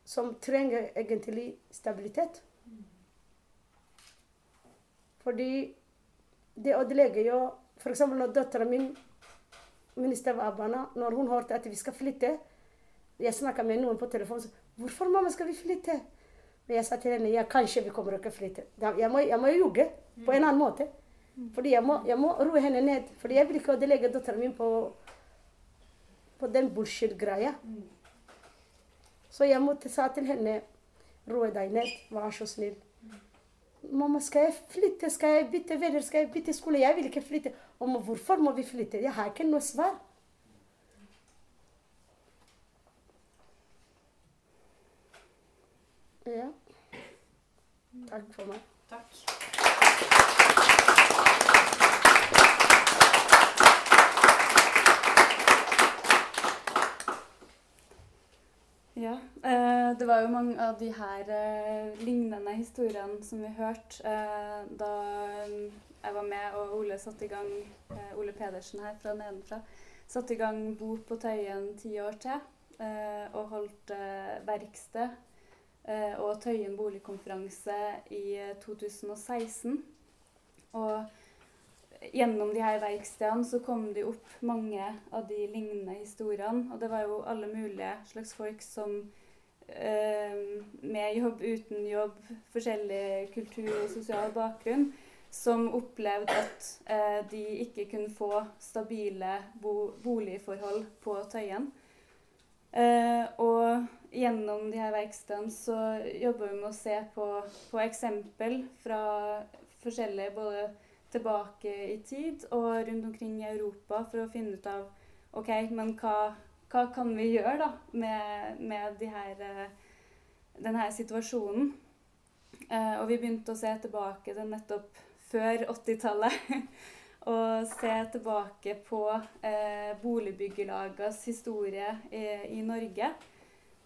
Speaker 4: som trenger egentlig stabilitet. Fordi det ødelegger jo F.eks. når dattera min minister av barna, når hun hørte at vi skal flytte Jeg snakka med noen på telefon. 'Hvorfor, mamma, skal vi flytte?' Men jeg sa til henne ja, kanskje vi kommer ikke flytte. Jeg må, jeg må ljuge på en annen måte. Fordi jeg må, jeg må roe henne ned. Fordi jeg vil ikke ødelegge datteren min på, på den bullshit-greia. Så jeg måtte sa til henne roe deg ned, vær så snill. Mamma, skal jeg flytte? Skal jeg bytte venner? Skal jeg bytte skole? Jeg vil ikke flytte. Og hvorfor må vi flytte? Jeg har ikke noe svar. Ja. Takk for meg.
Speaker 8: Takk. Ja.
Speaker 5: Eh, det var jo mange av de her eh, lignende historiene som vi hørte eh, da um, jeg var med og Ole satt i gang Ole Pedersen her fra nedenfra satte i gang Bo på Tøyen ti år til og holdt verksted og Tøyen boligkonferanse i eh, 2016. Og gjennom de her verkstedene så kom det opp mange av de lignende historiene. Og det var jo alle mulige slags folk som eh, med jobb, uten jobb, forskjellig kultur og sosial bakgrunn, som opplevde at eh, de ikke kunne få stabile bo boligforhold på Tøyen. Eh, og gjennom de her verkstedene så jobber vi med å se på, på eksempel fra forskjellige både tilbake i tid og rundt omkring i Europa for å finne ut av OK, men hva, hva kan vi gjøre da med, med de her, eh, denne situasjonen? Eh, og vi begynte å se tilbake til nettopp før 80-tallet. og se tilbake på eh, boligbyggelagets historie i, i Norge.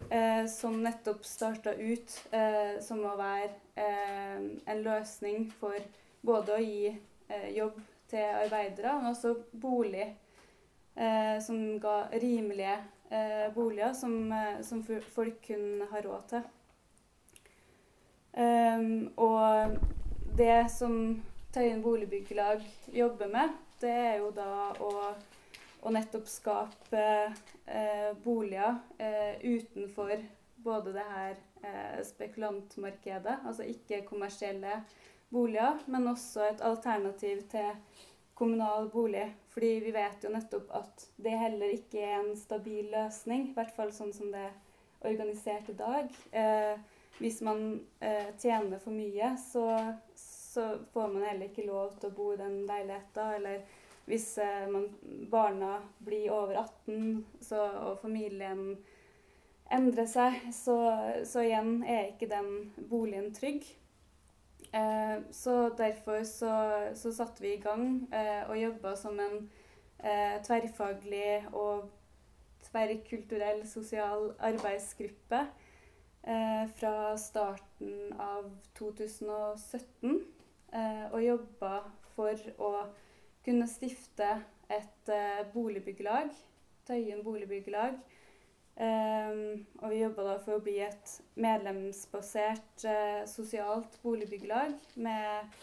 Speaker 5: Eh, som nettopp starta ut eh, som å være eh, en løsning for både å gi eh, jobb til arbeidere, men også bolig. Eh, som ga rimelige boliger som, som folk kunne ha råd til. Og det som Tøyen boligbyggelag jobber med, det er jo da å, å nettopp skape eh, boliger eh, utenfor både det her eh, spekulantmarkedet, altså ikke kommersielle boliger, men også et alternativ til kommunal bolig. Fordi vi vet jo nettopp at det heller ikke er en stabil løsning, i hvert fall sånn som det er organisert i dag. Eh, hvis man eh, tjener for mye, så, så, får man heller ikke lov til å bo i den leiligheten. Eller hvis eh, man, barna blir over 18 så, og familien endrer seg, så, så, igjen er ikke den boligen trygg. Eh, så derfor så, så satte vi i gang eh, og jobba som en eh, tverrfaglig og tverrkulturell sosial arbeidsgruppe eh, fra starten av 2017 eh, og jobba for å kunne stifte et eh, boligbyggelag, Tøyen boligbyggelag. Um, og vi jobba da for å bli et medlemsbasert uh, sosialt boligbyggelag med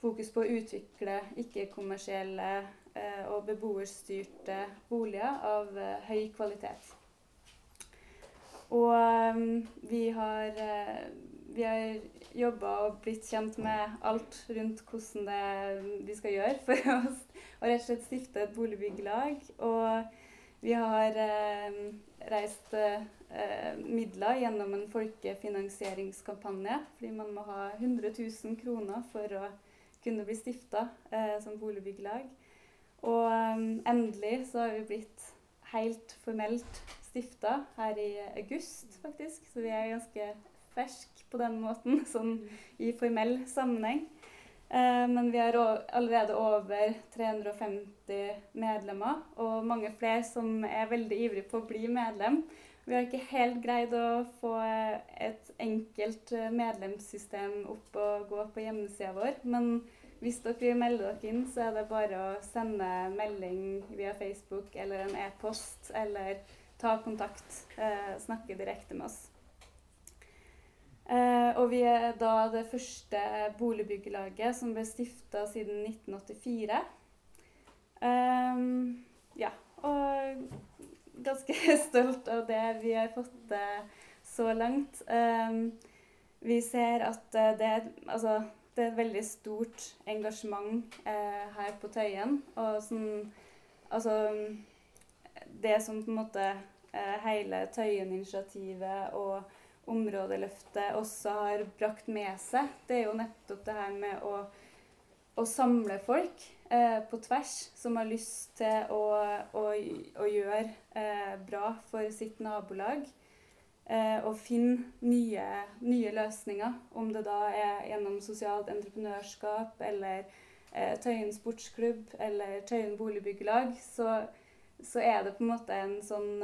Speaker 5: fokus på å utvikle ikke-kommersielle eh, og beboerstyrte boliger av eh, høy kvalitet. Og um, vi har, uh, vi har jobba og blitt kjent med alt rundt hvordan det vi skal gjøre for å, å rett og slett stifte et boligbyggelag. Og vi har eh, reist eh, midler gjennom en folkefinansieringskampanje. Fordi man må ha 100 000 kroner for å kunne bli stifta som boligbyggelag. Og um, endelig så har vi blitt helt formelt stifta her i august, faktisk. Så vi er ganske ferske på den måten, sånn i formell sammenheng. Eh, men vi har allerede over 350 medlemmer, og mange flere som er veldig ivrige på å bli medlem. Vi har ikke helt greid å få et enkelt medlemssystem opp og gå på hjemmesida vår. Men hvis dere vil melde dere inn, så er det bare å sende melding via Facebook eller en e-post eller ta kontakt, eh, snakke direkte med oss. Eh, og vi er da det første boligbyggelaget som ble stifta siden 1984. Eh, ja, og ganske stolt av det vi har fått til så langt. Eh, vi ser at eh, det, altså, det er et veldig stort engasjement eh, her på Tøyen. Og sånn Altså Det som på en måte Eh, hele Tøyen-initiativet og områdeløftet også har brakt med seg, det er jo nettopp det her med å, å samle folk eh, på tvers som har lyst til å, å, å gjøre eh, bra for sitt nabolag. Eh, og finne nye, nye, løsninger, om det da er gjennom sosialt entreprenørskap eller eh, Tøyen sportsklubb eller Tøyen boligbyggelag. så så er det på en måte en sånn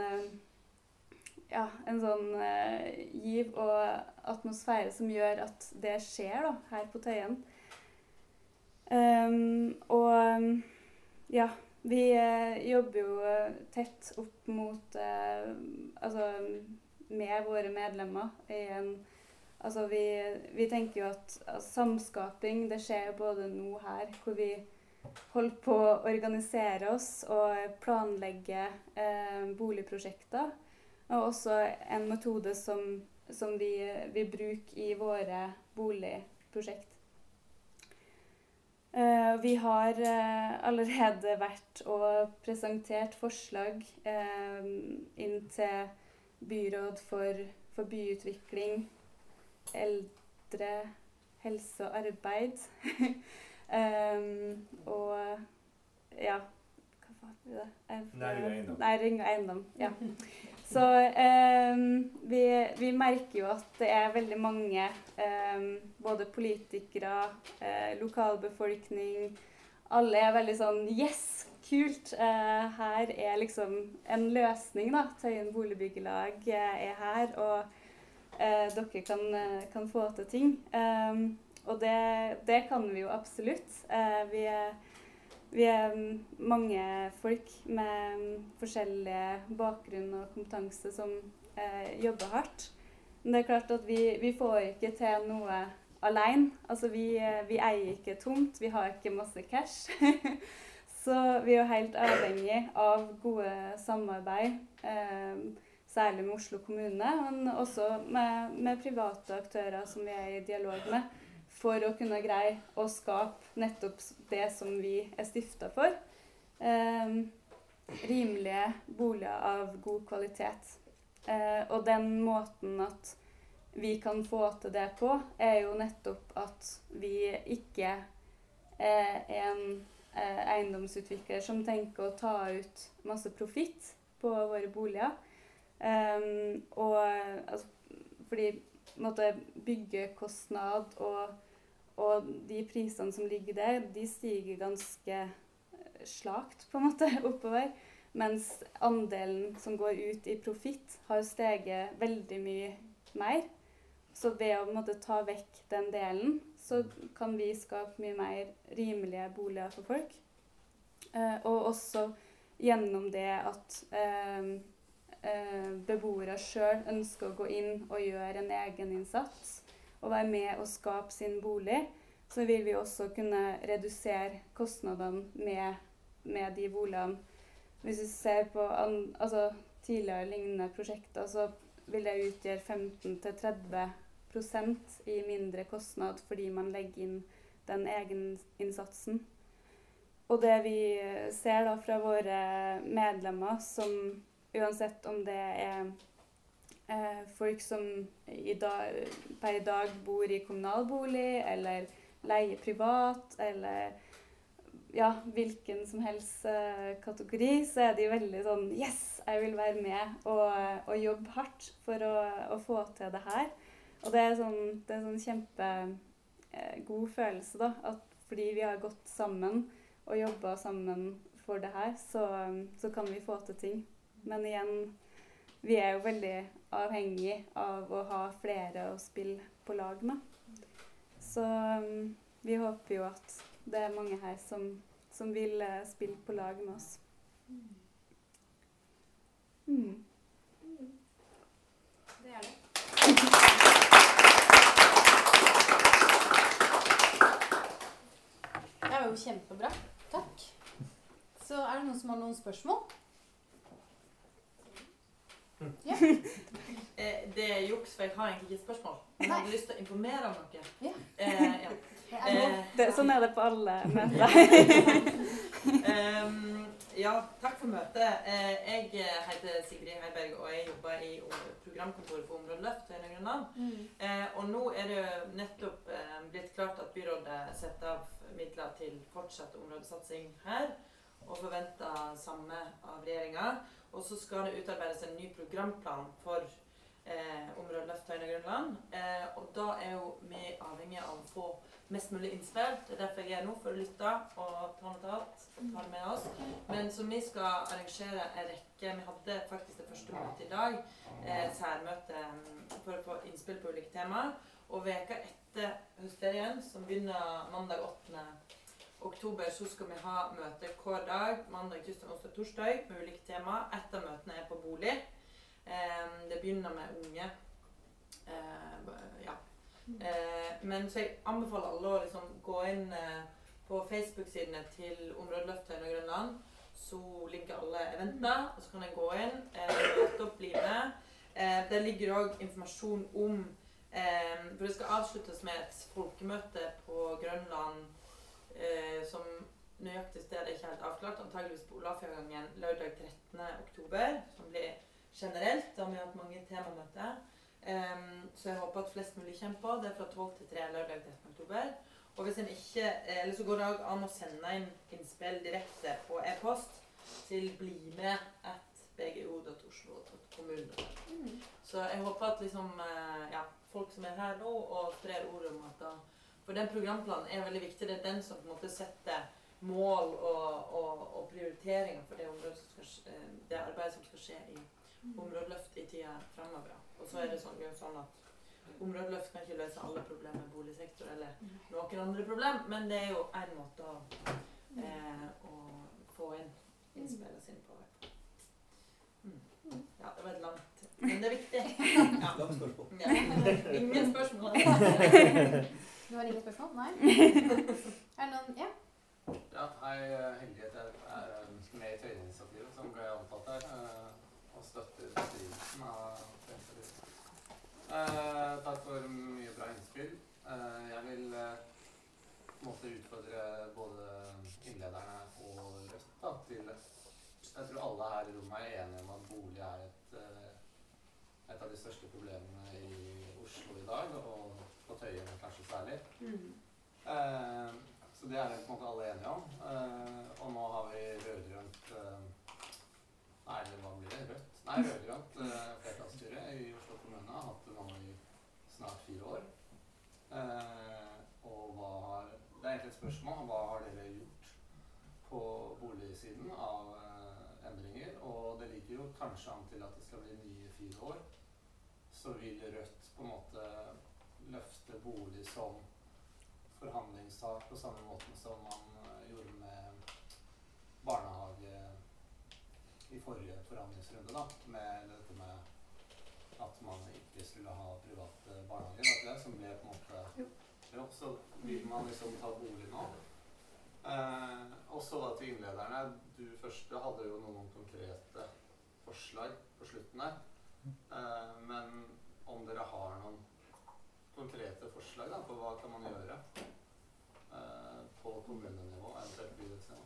Speaker 5: ja, en sånn eh, giv og atmosfære som gjør at det skjer da, her på Tøyen. Um, og ja, vi eh, jobber jo eh, tett opp mot eh, Altså med våre medlemmer i en Altså vi, vi tenker jo at, at samskaping det skjer jo både nå her, hvor vi holder på å organisere oss og planlegge eh, boligprosjekter. Og også en metode som, som vi, vi bruker i våre boligprosjekt. Eh, vi har eh, allerede vært og presentert forslag eh, inn til byråd for, for byutvikling eldre, helse og arbeid. um, og ja Hva var det?
Speaker 9: Næring og eiendom.
Speaker 5: Næring og eiendom, ja. Så eh, vi, vi, merker jo at det er veldig mange, eh, både politikere, eh, lokalbefolkning Alle er veldig sånn Yes! Kult! Uh, her er liksom en løsning, da. Tøyen boligbyggelag uh, er her. og eh, dere kan, eh, kan, få til ting. Um, og det, det, kan vi jo absolutt. Eh, vi, er, vi, er, mange folk med forskjellige bakgrunn og kompetanse som eh, jobber hardt. Men det er klart at vi, vi får ikke til noe alene. Altså vi, vi, eier ikke tomt, vi har ikke masse cash. Så vi er jo helt avhengig av gode samarbeid. Eh, særlig med Oslo kommune, men også med, med, private aktører som vi er i dialog med, for å kunne greie å skape nettopp det som vi er stifta for. Eh, rimelige boliger av god kvalitet. Eh, og den måten at vi kan få til det på, er jo nettopp at vi ikke er en eh, eiendomsutvikler som tenker å ta ut masse profitt på våre boliger Um, og altså, fordi måtte, byggekostnad og, og, de prisene som ligger der, de stiger ganske eh, slakt på en måte oppover. Mens andelen som går ut i profitt, har steget veldig mye mer. Så ved å måte, ta vekk den delen, så kan vi skape mye mer rimelige boliger for folk. Eh, og også gjennom det at eh, eh, beboere sjøl ønsker å gå inn og gjøre en egeninnsats og være med og skape sin bolig, så vil vi også kunne redusere kostnadene med, med de boligene. Hvis vi ser på an, altså, tidligere lignende prosjekter, så vil det utgjøre 15-30% i mindre kostnad fordi man legger inn den egeninnsatsen. Og det vi ser da fra våre medlemmer som Uansett om det er eh, folk som i dag, per i dag bor i kommunalbolig, eller leier privat, eller ja, hvilken som helst eh, kategori, så er de veldig sånn Yes, jeg vil være med og, og jobbe hardt for å, å, få til det her. Og det er sånn, det er sånn kjempegod eh, følelse, da. At fordi vi har gått sammen og jobba sammen for det her, så, så kan vi få til ting. Men igjen, vi er jo veldig avhengig av å ha flere å spille på lag med. Så um, vi håper jo at det er mange her som, som vil uh, spille på lag med oss. Mm.
Speaker 1: Det er det. Det var jo kjempebra. Takk. Så er det noen som har noen spørsmål?
Speaker 10: Ja. Eh, det er juks, for jeg har egentlig ikke et spørsmål. Men jeg hadde lyst til å informere om noe.
Speaker 1: Ja.
Speaker 10: Eh, ja.
Speaker 5: Eh, det, sånn er det på alle møter.
Speaker 10: um, ja, takk for møtet. jeg heter Sigrid Heiberg, og jeg jobber i programkontoret for Områdeløft Høyre Grønland. Mm. og nå er det nettopp blitt klart at byrådet setter av midler til fortsatt områdesatsing her, og forventer samme av regjeringa. Og så skal det utarbeides en ny programplan for eh, området Løft Høyne Grønland. Eh, og da er jo vi avhengig av å få mest mulig innspill. Det er derfor jeg er nå, for å lytte og ta notat og ta det med oss. Men så vi skal arrangere en rekke Vi hadde faktisk det første møtet i dag, eh, særmøte mm, for å få innspill på ulike temaer. Og veka etter høstferien, som begynner mandag 8. oktober, så skal vi ha møte hver dag. Mandag, tirsdag, onsdag, torsdag med ulike temaer. Et av møtene er på bolig. Eh, det begynner med unge. Eh, ja. Eh, men så jeg anbefaler alle å liksom gå inn eh, på Facebook-sidene til Områdeløftet og Grønland. Så ligger alle eventene, og så kan jeg gå inn, eh, møte opp, bli med. Der ligger òg informasjon om For det skal avsluttes med et folkemøte på Grønland eh, som nøyaktig sted er ikke helt avklart. Antageligvis på Olafjørgangen lørdag 13. oktober, som blir generelt. Da har vi hatt mange temamøter. Um, så jeg håper at flest mulig kommer på. Det er fra 12 til 3 lørdag 13. oktober. Og hvis en ikke, eh, eller så går det an å sende inn innspill direkte på e-post til blimee.bgu.oslo.kommune.
Speaker 1: Mm.
Speaker 10: Så jeg håper at liksom, eh, ja, folk som er her nå og sprer ordet om at da For den programplanen er veldig viktig. Det er den som på en måte setter mål og, og, og prioriteringer for det, som skal, eh, det arbeidet som skal skje i områdeløft i tida fremover. Og så er det sånn, sånn at områdeløft kan ikke løse alle problemer i boligsektor eller noen andre problem, men det er jo en måte å, eh, å få inn innspillene sine på. Mm. Ja, det var et langt Men det er viktig. Ja.
Speaker 7: Langt spørsmål.
Speaker 10: Ja. Ingen spørsmål.
Speaker 1: Du har ingen spørsmål? Nei? Er det noen Ja?
Speaker 9: Ja, hei, at Jeg er eh, med i Tøyeinitiativet, som ble omtalt her, eh, og støtter beskrivelsen av Tøyeinitiativet. Eh, takk for mye bra innspill. Eh, jeg vil eh, måte utfordre både innlederne og Rødt da, til Jeg tror alle her i rommet er enige om at bolig er et, eh, et av de største problemene i Oslo i dag, og på Tøyen kanskje særlig. Eh, så det er det på en måte alle enige om. Eh, og nå har vi rød-grønt eh, Nei, eller hva blir det? Rødt? Nei, rød-grønt eh, flertallsstyre i Oslo kommune. Har hatt det nå i snart fire år. Eh, og hva har Det er egentlig et spørsmål. Hva har dere gjort på boligsiden av eh, endringer? Og det ligger jo kanskje an til at det skal bli nye fire år. Så vil Rødt på en måte løfte bolig som forhandlingssak på samme måte som man eh, gjorde med barnehage i forrige forhandlingsrunde, da, med dette med at man ikke skulle ha private barnehager, det som ble på en måte Jo, så vil man liksom ta bolig nå. Eh, og så da til innlederne. Du første hadde jo noen konkrete forslag på slutten der. Eh, men om dere har noen konkrete forslag da, på hva kan man gjøre eh, på kommunenivå, eventuelt bydelsnivå.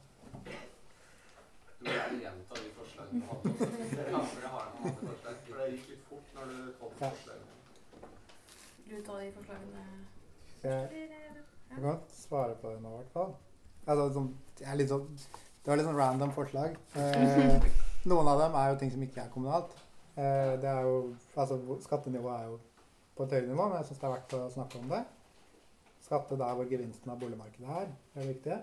Speaker 9: Du må gjerne gjenta de forslagene du hadde også. dere har- har noen andre forslag. For det gikk litt fort når du kom
Speaker 2: med
Speaker 9: forslagene.
Speaker 8: Vil du ta de forslagene?
Speaker 2: Jeg, jeg kan svare på det nå, i hvert fall. Altså, sånn, er litt sånn, det var litt sånn random forslag. Eh, noen av dem er jo ting som ikke er kommunalt. Eh, det er jo, altså, Skattenivået er jo på et høyere nivå, men jeg syns det er verdt å snakke om det. Skatte der hvor gevinsten av boligmarkedet er, er viktig.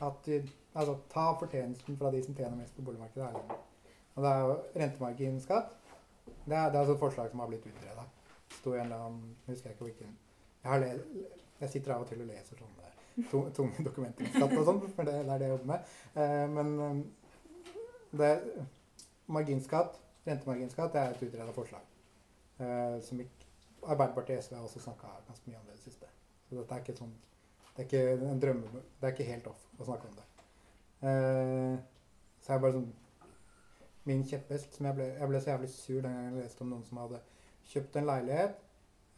Speaker 2: At de, altså, ta fortjenesten fra de som tjener mest på boligmarkedet. Er. Og det er jo rentemarginskatt. Det er, det er altså et forslag som har blitt utreda. Sto en eller annen husker jeg ikke hvilken Jeg, jeg sitter av og til og leser sånne tunge dokumenter om skatt og sånn, for det, det er det jeg jobber med. Eh, men eh, det, marginskatt, rentemarginskatt, det er et utreda forslag. Eh, som Arbeiderpartiet og SV har også snakka ganske mye om det i det siste. Så dette er ikke sånn det er ikke en drømme, det er ikke helt off å snakke om det. Eh, så det bare sånn Min kjepphest jeg ble, jeg ble så jævlig sur den gangen jeg leste om noen som hadde kjøpt en leilighet,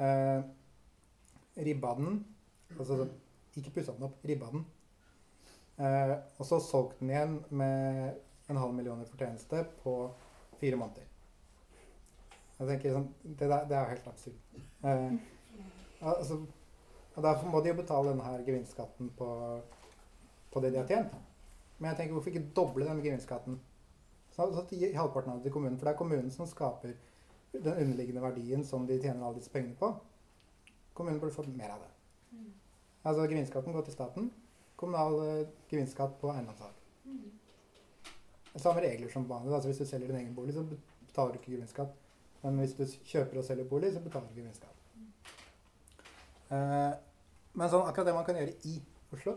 Speaker 2: eh, ribba den altså sånn, Ikke pussa den opp, ribba den. Eh, og så solgt den igjen med en halv million i fortjeneste på fire måneder. Jeg tenker sånn, Det, der, det er jo helt absurd. Eh, altså, og Derfor må de jo betale denne her gevinstskatten på, på det de har tjent. Men jeg tenker, hvorfor ikke doble denne gevinstskatten? Så, så gi halvparten av det til kommunen. For det er kommunen som skaper den underliggende verdien som de tjener alle disse pengene på. Kommunen burde fått mer av det. Altså gevinstskatten går til staten. Kommunal eh, gevinstskatt på eiendomssalg. Samme regler som vanlig. Altså hvis du selger din egen bolig, så betaler du ikke gevinstskatt. Men hvis du kjøper og selger bolig, så betaler du gevinstskatt. Eh, men sånn, akkurat det man kan gjøre i Oslo,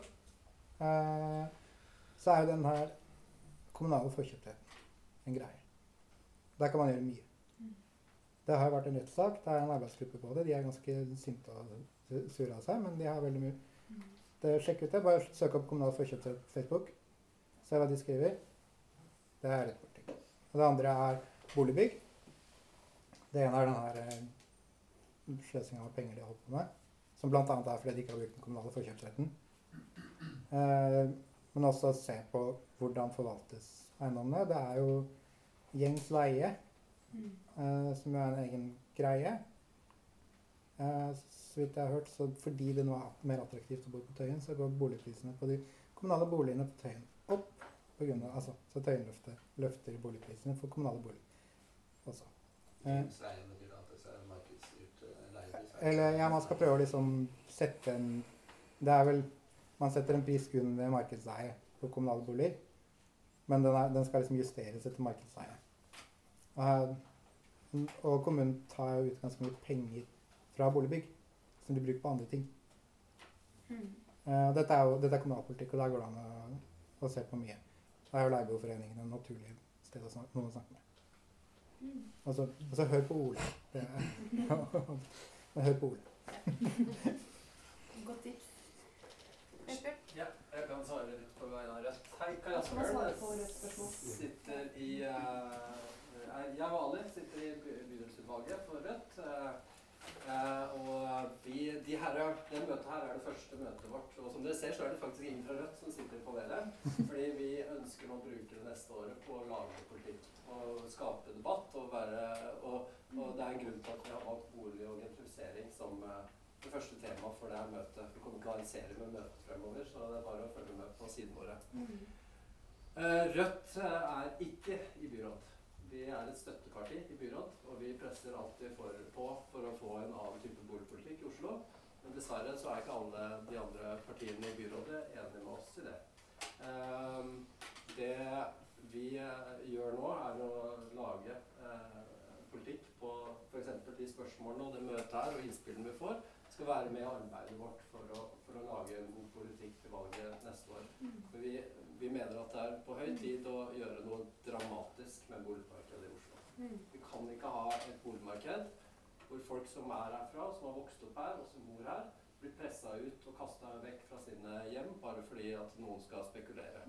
Speaker 2: eh, så er jo den her kommunale forkjøpsretten en greie. Der kan man gjøre mye. Det har vært en rettssak. Det er en arbeidsgruppe på det. De er ganske sinte og sure av seg, men de har veldig mye det, Sjekk ut det. Bare søk opp kommunal forkjøpsrett på Facebook. Se hva de skriver. Det er rettpolitikk. Og det andre er boligbygg. Det ene er den her eh, sløsinga med penger de har holdt på med. Som bl.a. er fordi de ikke har brukt den kommunale forkjøpsretten. Eh, men også se på hvordan forvaltes eiendommene. Det er jo gjengs leie, eh, som er en egen greie. Eh, så vidt jeg har hørt, så fordi det nå er mer attraktivt å bo på Tøyen, så går boligprisene på de kommunale boligene på Tøyen opp. På grunn av, altså, så Tøyen løfter, løfter boligprisene for kommunale boliger også. Eller ja, man skal prøve å liksom sette en Det er vel Man setter en pris ved markedsleie på kommunale boliger. Men den, er, den skal liksom justeres etter markedsleie. Og, og kommunen tar jo ut ganske mye penger fra boligbygg som de bruker på andre ting. Mm. dette er jo dette er kommunalpolitikk, og der går det an å, å se på mye. Da er jo Leieboerforeningen et naturlig sted å snakke, noen å snakke med. Og altså hør på Ole. Men hør på Ole.
Speaker 8: Godt tips.
Speaker 6: Ja, jeg kan svare litt på vegne av Rødt. Hei,
Speaker 8: på
Speaker 6: Asbjørn.
Speaker 8: Rødts?
Speaker 6: Sitter i eh, Jeg og Ali sitter i by- bydelsutvalget for Rødt. eh, eh, og vi, de her, det møtet her er det første møtet vårt. Og som dere ser, så er det faktisk ingen fra Rødt som sitter i panelet. Fordi vi ønsker å bruke det neste året på å lage politikk og skape debatt. Og, være, og, og det er en grunn til at vi har valgt bolig og gentrifisering som eh, det første temaet for det her møtet. Vi kommer til å ha en serie med møter fremover, så det er bare å følge med på sidene våre. Eh, Rødt eh, er ikke i byråd. Vi er et støtteparti i byråd, og vi presser alltid for, på for å få en annen type boligpolitikk i Oslo. Men dessverre så er ikke alle de andre partiene i byrådet enige med oss i det. Det vi eh, gjør nå, er å lage eh, politikk på f.eks. de spørsmålene og det møtet her og innspillene vi får, skal være med i arbeidet vårt for å, for å lage en god politikk til valget neste år. For vi, vi mener at det er på høy tid å gjøre noe dramatisk med boligmarkedet i Oslo. Vi kan ikke ha et boligmarked hvor folk som er herfra, som har vokst opp her og som bor her, blir pressa ut og kasta vekk fra sine hjem bare fordi at noen skal spekulere.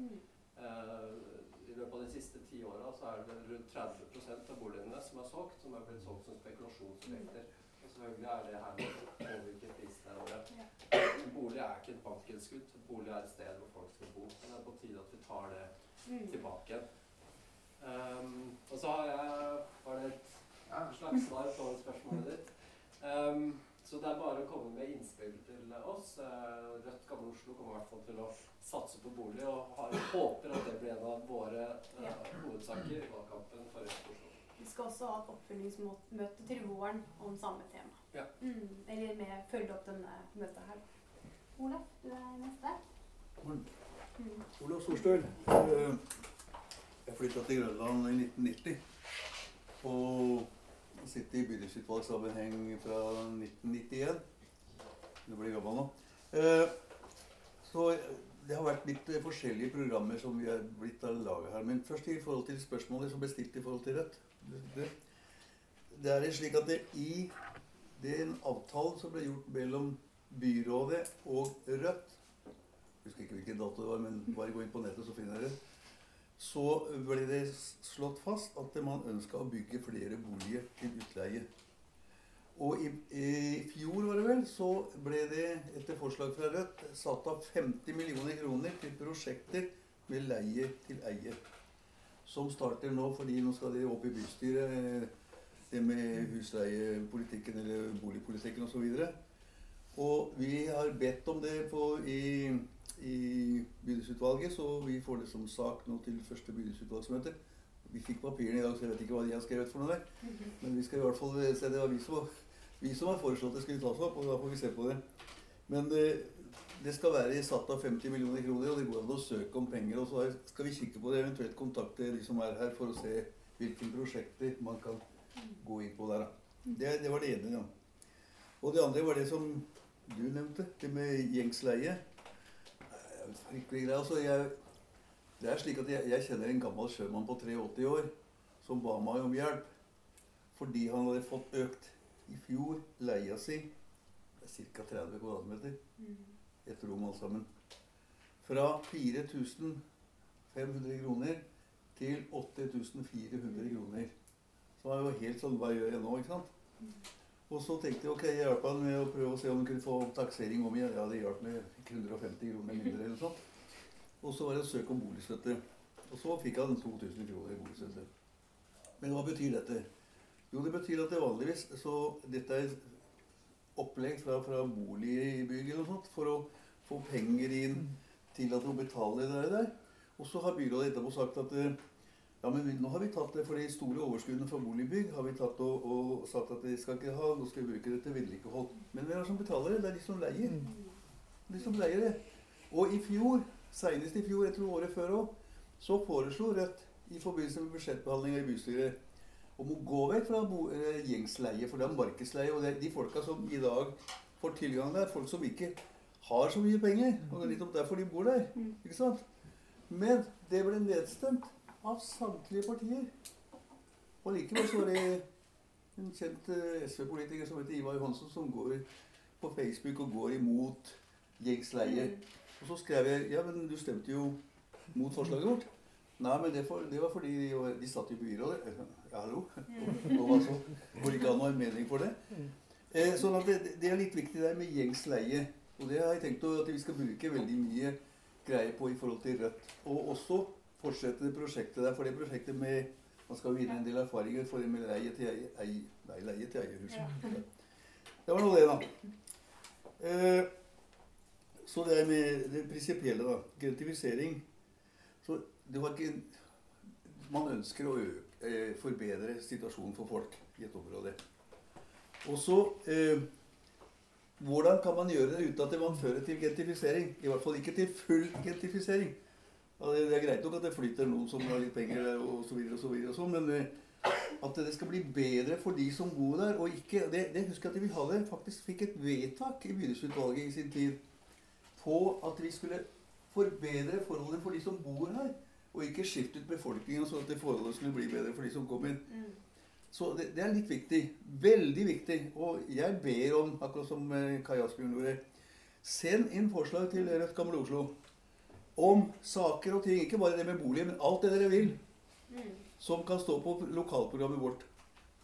Speaker 6: Eh, I løpet av de siste ti åra så er det rundt 30% av boligene som er solgt, som er blitt solgt som spekulasjonsobjekter. Og selvfølgelig er det her med å påvirke. En bolig er ikke et bankinnskudd. Bolig er et sted hvor folk skal bo. Men det er på tide at vi tar det tilbake igjen. Um, og så har jeg Var det et slags svar på spørsmålet ditt? Um, så det er bare å komme med innspill til oss. Eh, Rødt Gamle Oslo kommer i hvert fall til å satse på bolig, og har, håper at det blir en av våre eh,
Speaker 8: Ja.
Speaker 6: hovedsaker i valgkampen for Rødt Oslo.
Speaker 8: Vi skal også ha et oppfølgingsmøte til våren om samme tema.
Speaker 6: Ja.
Speaker 8: Mm, eller med følge opp denne møtet her. Olaf, du er neste. Mm.
Speaker 7: Olav Storstøl. eh, Jeg flytta til Grønland i 1990. Og sitter i bydelsutvalgssammenheng fra 1991. Du blir gammel nå. Eh, Så det har vært litt eh, forskjellige programmer som vi er blitt laget her. Men først i forhold til spørsmålet som ble stilt i forhold til Rødt. Det, er slik at det i den avtalen som ble gjort mellom byrådet og Rødt husker ikke hvilken dato det var, men bare gå inn på nettet, så finner dere det. Så ble det slått fast at man ønska å bygge flere boliger til utleie. Og i, i fjor var det vel, så ble det etter forslag fra Rødt satt av 50 millioner kroner til prosjekter med leie til eie. Som starter nå, fordi nå skal det opp i bystyret, eh, det med husleiepolitikken eller boligpolitikken osv. Og, så og vi har bedt om det på, i, i bydelsutvalget, så vi får det som sak nå til første bydelsutvalgsmøte. Vi fikk papirene i dag, så jeg vet ikke hva de har skrevet for noe der. Men vi skal i hvert fall se det var vi som, vi som har foreslått det skulle tas opp, og da får vi se på det. Men det, det skal være satt av 50 millioner kroner, og det går an å søke om penger. Og så skal vi kikke på det, eventuelt kontakte de som er her, for å se hvilke prosjekter man kan gå inn på der. Det, det var det ene. Ja. Og det andre var det som du nevnte, det med gjengsleie. Fryktelig greie. Altså, jeg, det er slik at jeg, jeg kjenner en gammel sjømann på 83 år som ba meg om hjelp fordi han hadde fått økt i fjor leia si ca. 30 kvadratmeter. Et rom alt sammen. Fra 4500 kroner til 8400 kroner. Så var jeg jo helt sånn Hva gjør jeg nå? ikke sant? Og så tenkte jeg ok, jeg hjalp han med å prøve å se om han kunne få taksering om igjen. Ja, det hjalp med 150 kroner mindre eller noe sånt. Og så var det søk om boligstøtte. Og så fikk han 2000 kroner i boligstøtte. Men hva betyr dette? Jo, det betyr at det vanligvis så Dette er opplegg fra, fra boligbygg eller sånt for å få penger inn til at de betaler det der. Og så har byrådet etterpå sagt at eh, ja, men nå har vi tatt det for de store overskuddene fra boligbygg har vi tatt og, og sagt at de skal ikke ha, nå skal vi bruke det til vedlikehold. Men hvem er det som betaler det? Det er de som leier. De som leier det. Og i fjor, senest i fjor, jeg tror året før òg, så foreslo Rødt i forbindelse med budsjettbehandlinga i bystyret om å gå vekk fra bo, eh, gjengsleie, for det er markedsleie. Og det, de folka som i dag får tilgang der, folk som ikke har så mye penger. Og det er litt om derfor de bor der. ikke sant? Men det ble nedstemt av samtlige partier. Og likevel så var det en kjent eh, SV-politiker som heter Ivar Johansen, som går på Facebook og går imot gjengsleie. Og så skrev jeg ja, men du stemte jo mot forslaget vårt. Nei, men det, for, det var fordi de, de satt i byrådet. Ja, hallo? Og hva så? Går ikke an å ha en mening for det? Eh, sånn at det, det er litt viktig der med gjengsleie. Og det har jeg tenkt at vi skal bruke veldig mye greier på i forhold til Rødt. Og også fortsette det prosjektet der. For det prosjektet med Man skal vinne en del erfaringer for det med leie til eie, ei, nei, leie til eierhus. Det var nå det, da. Eh, så det er med det prinsipielle, da. Gentifisering. Så det var ikke Man ønsker å øke, eh, forbedre situasjonen for folk i et område. Og så eh, Hvordan kan man gjøre det uten at man fører til gentifisering? I hvert fall ikke til full gentifisering. Ja, det, det er greit nok at det flytter noen som har litt penger der, og så videre og så videre, og så, men eh, at det skal bli bedre for de som bor der. og ikke, Det, det husker jeg at vi hadde, faktisk fikk et vedtak i bydelsutvalget i sin tid på at vi skulle forbedre forholdene for de som bor her. Og ikke skifte ut befolkningen sånn at det forholdet skulle bli bedre for de som kom inn. Så det, det er litt viktig. Veldig viktig. Og jeg ber om, akkurat som eh, Kai Asbjørn gjorde, send inn forslag til Rødt Gamle Oslo om saker og ting. Ikke bare det med bolig, men alt det dere vil. Som kan stå på lokalprogrammet vårt.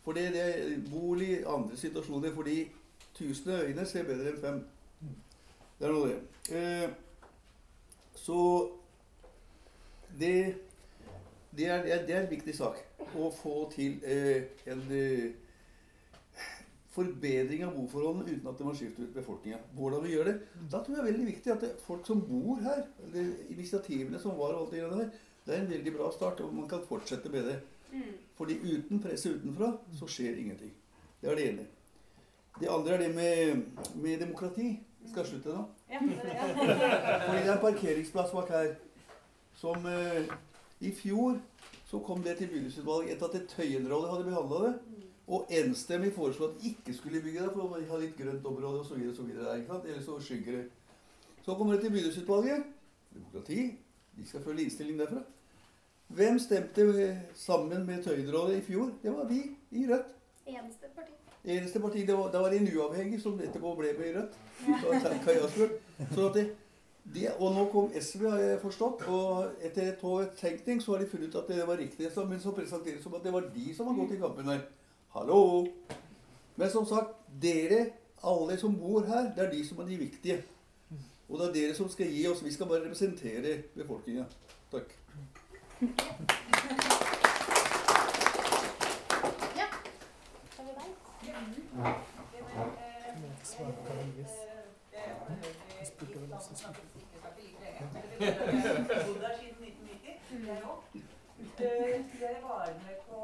Speaker 7: For det, det er bolig, andre situasjoner. Fordi tusen øyne ser bedre enn fem. Det er noe, det. Eh, så det, det, er, det, er, det er en viktig sak å få til eh, en eh, forbedring av boforholdene uten at det må skifte ut befolkninga. Hvordan vi gjør det. Da tror jeg det er veldig viktig at det, folk som bor her, eller initiativene som var, og alt det der, det er en veldig bra start, og man kan fortsette med det. Fordi uten presset utenfra så skjer ingenting. Det er det ene. Det andre er det med, med demokrati. Skal jeg slutte nå? Ja, det ja. Fordi det er en parkeringsplass bak her som eh, I fjor så kom det til bydelsutvalget etter at Tøyenrådet hadde behandla det. Og enstemmig foreslo at de ikke skulle bygge der, for å ha litt grønt område osv. Eller så skygger det. Så kommer det til bydelsutvalget. Demokrati. De skal følge innstilling derfra. Hvem stemte sammen med Tøyenrådet i fjor? Det var vi i Rødt.
Speaker 1: Eneste parti.
Speaker 7: Eneste parti, det var, det var en uavhengig som etterpå ble med i Rødt. Så, at det, det, og nå kom SV, har jeg forstått. Og etter et år tenkning så har de funnet ut at det var riktig. Så, men så presenteres det som at det var de som har gått i kampen her. Hallo! Men som sagt, dere, alle som bor her, det er de som er de viktige. Og det er dere som skal gi oss. Vi skal bare representere befolkninga. Takk.
Speaker 1: Ja. Har vi deg?
Speaker 10: Jeg var med på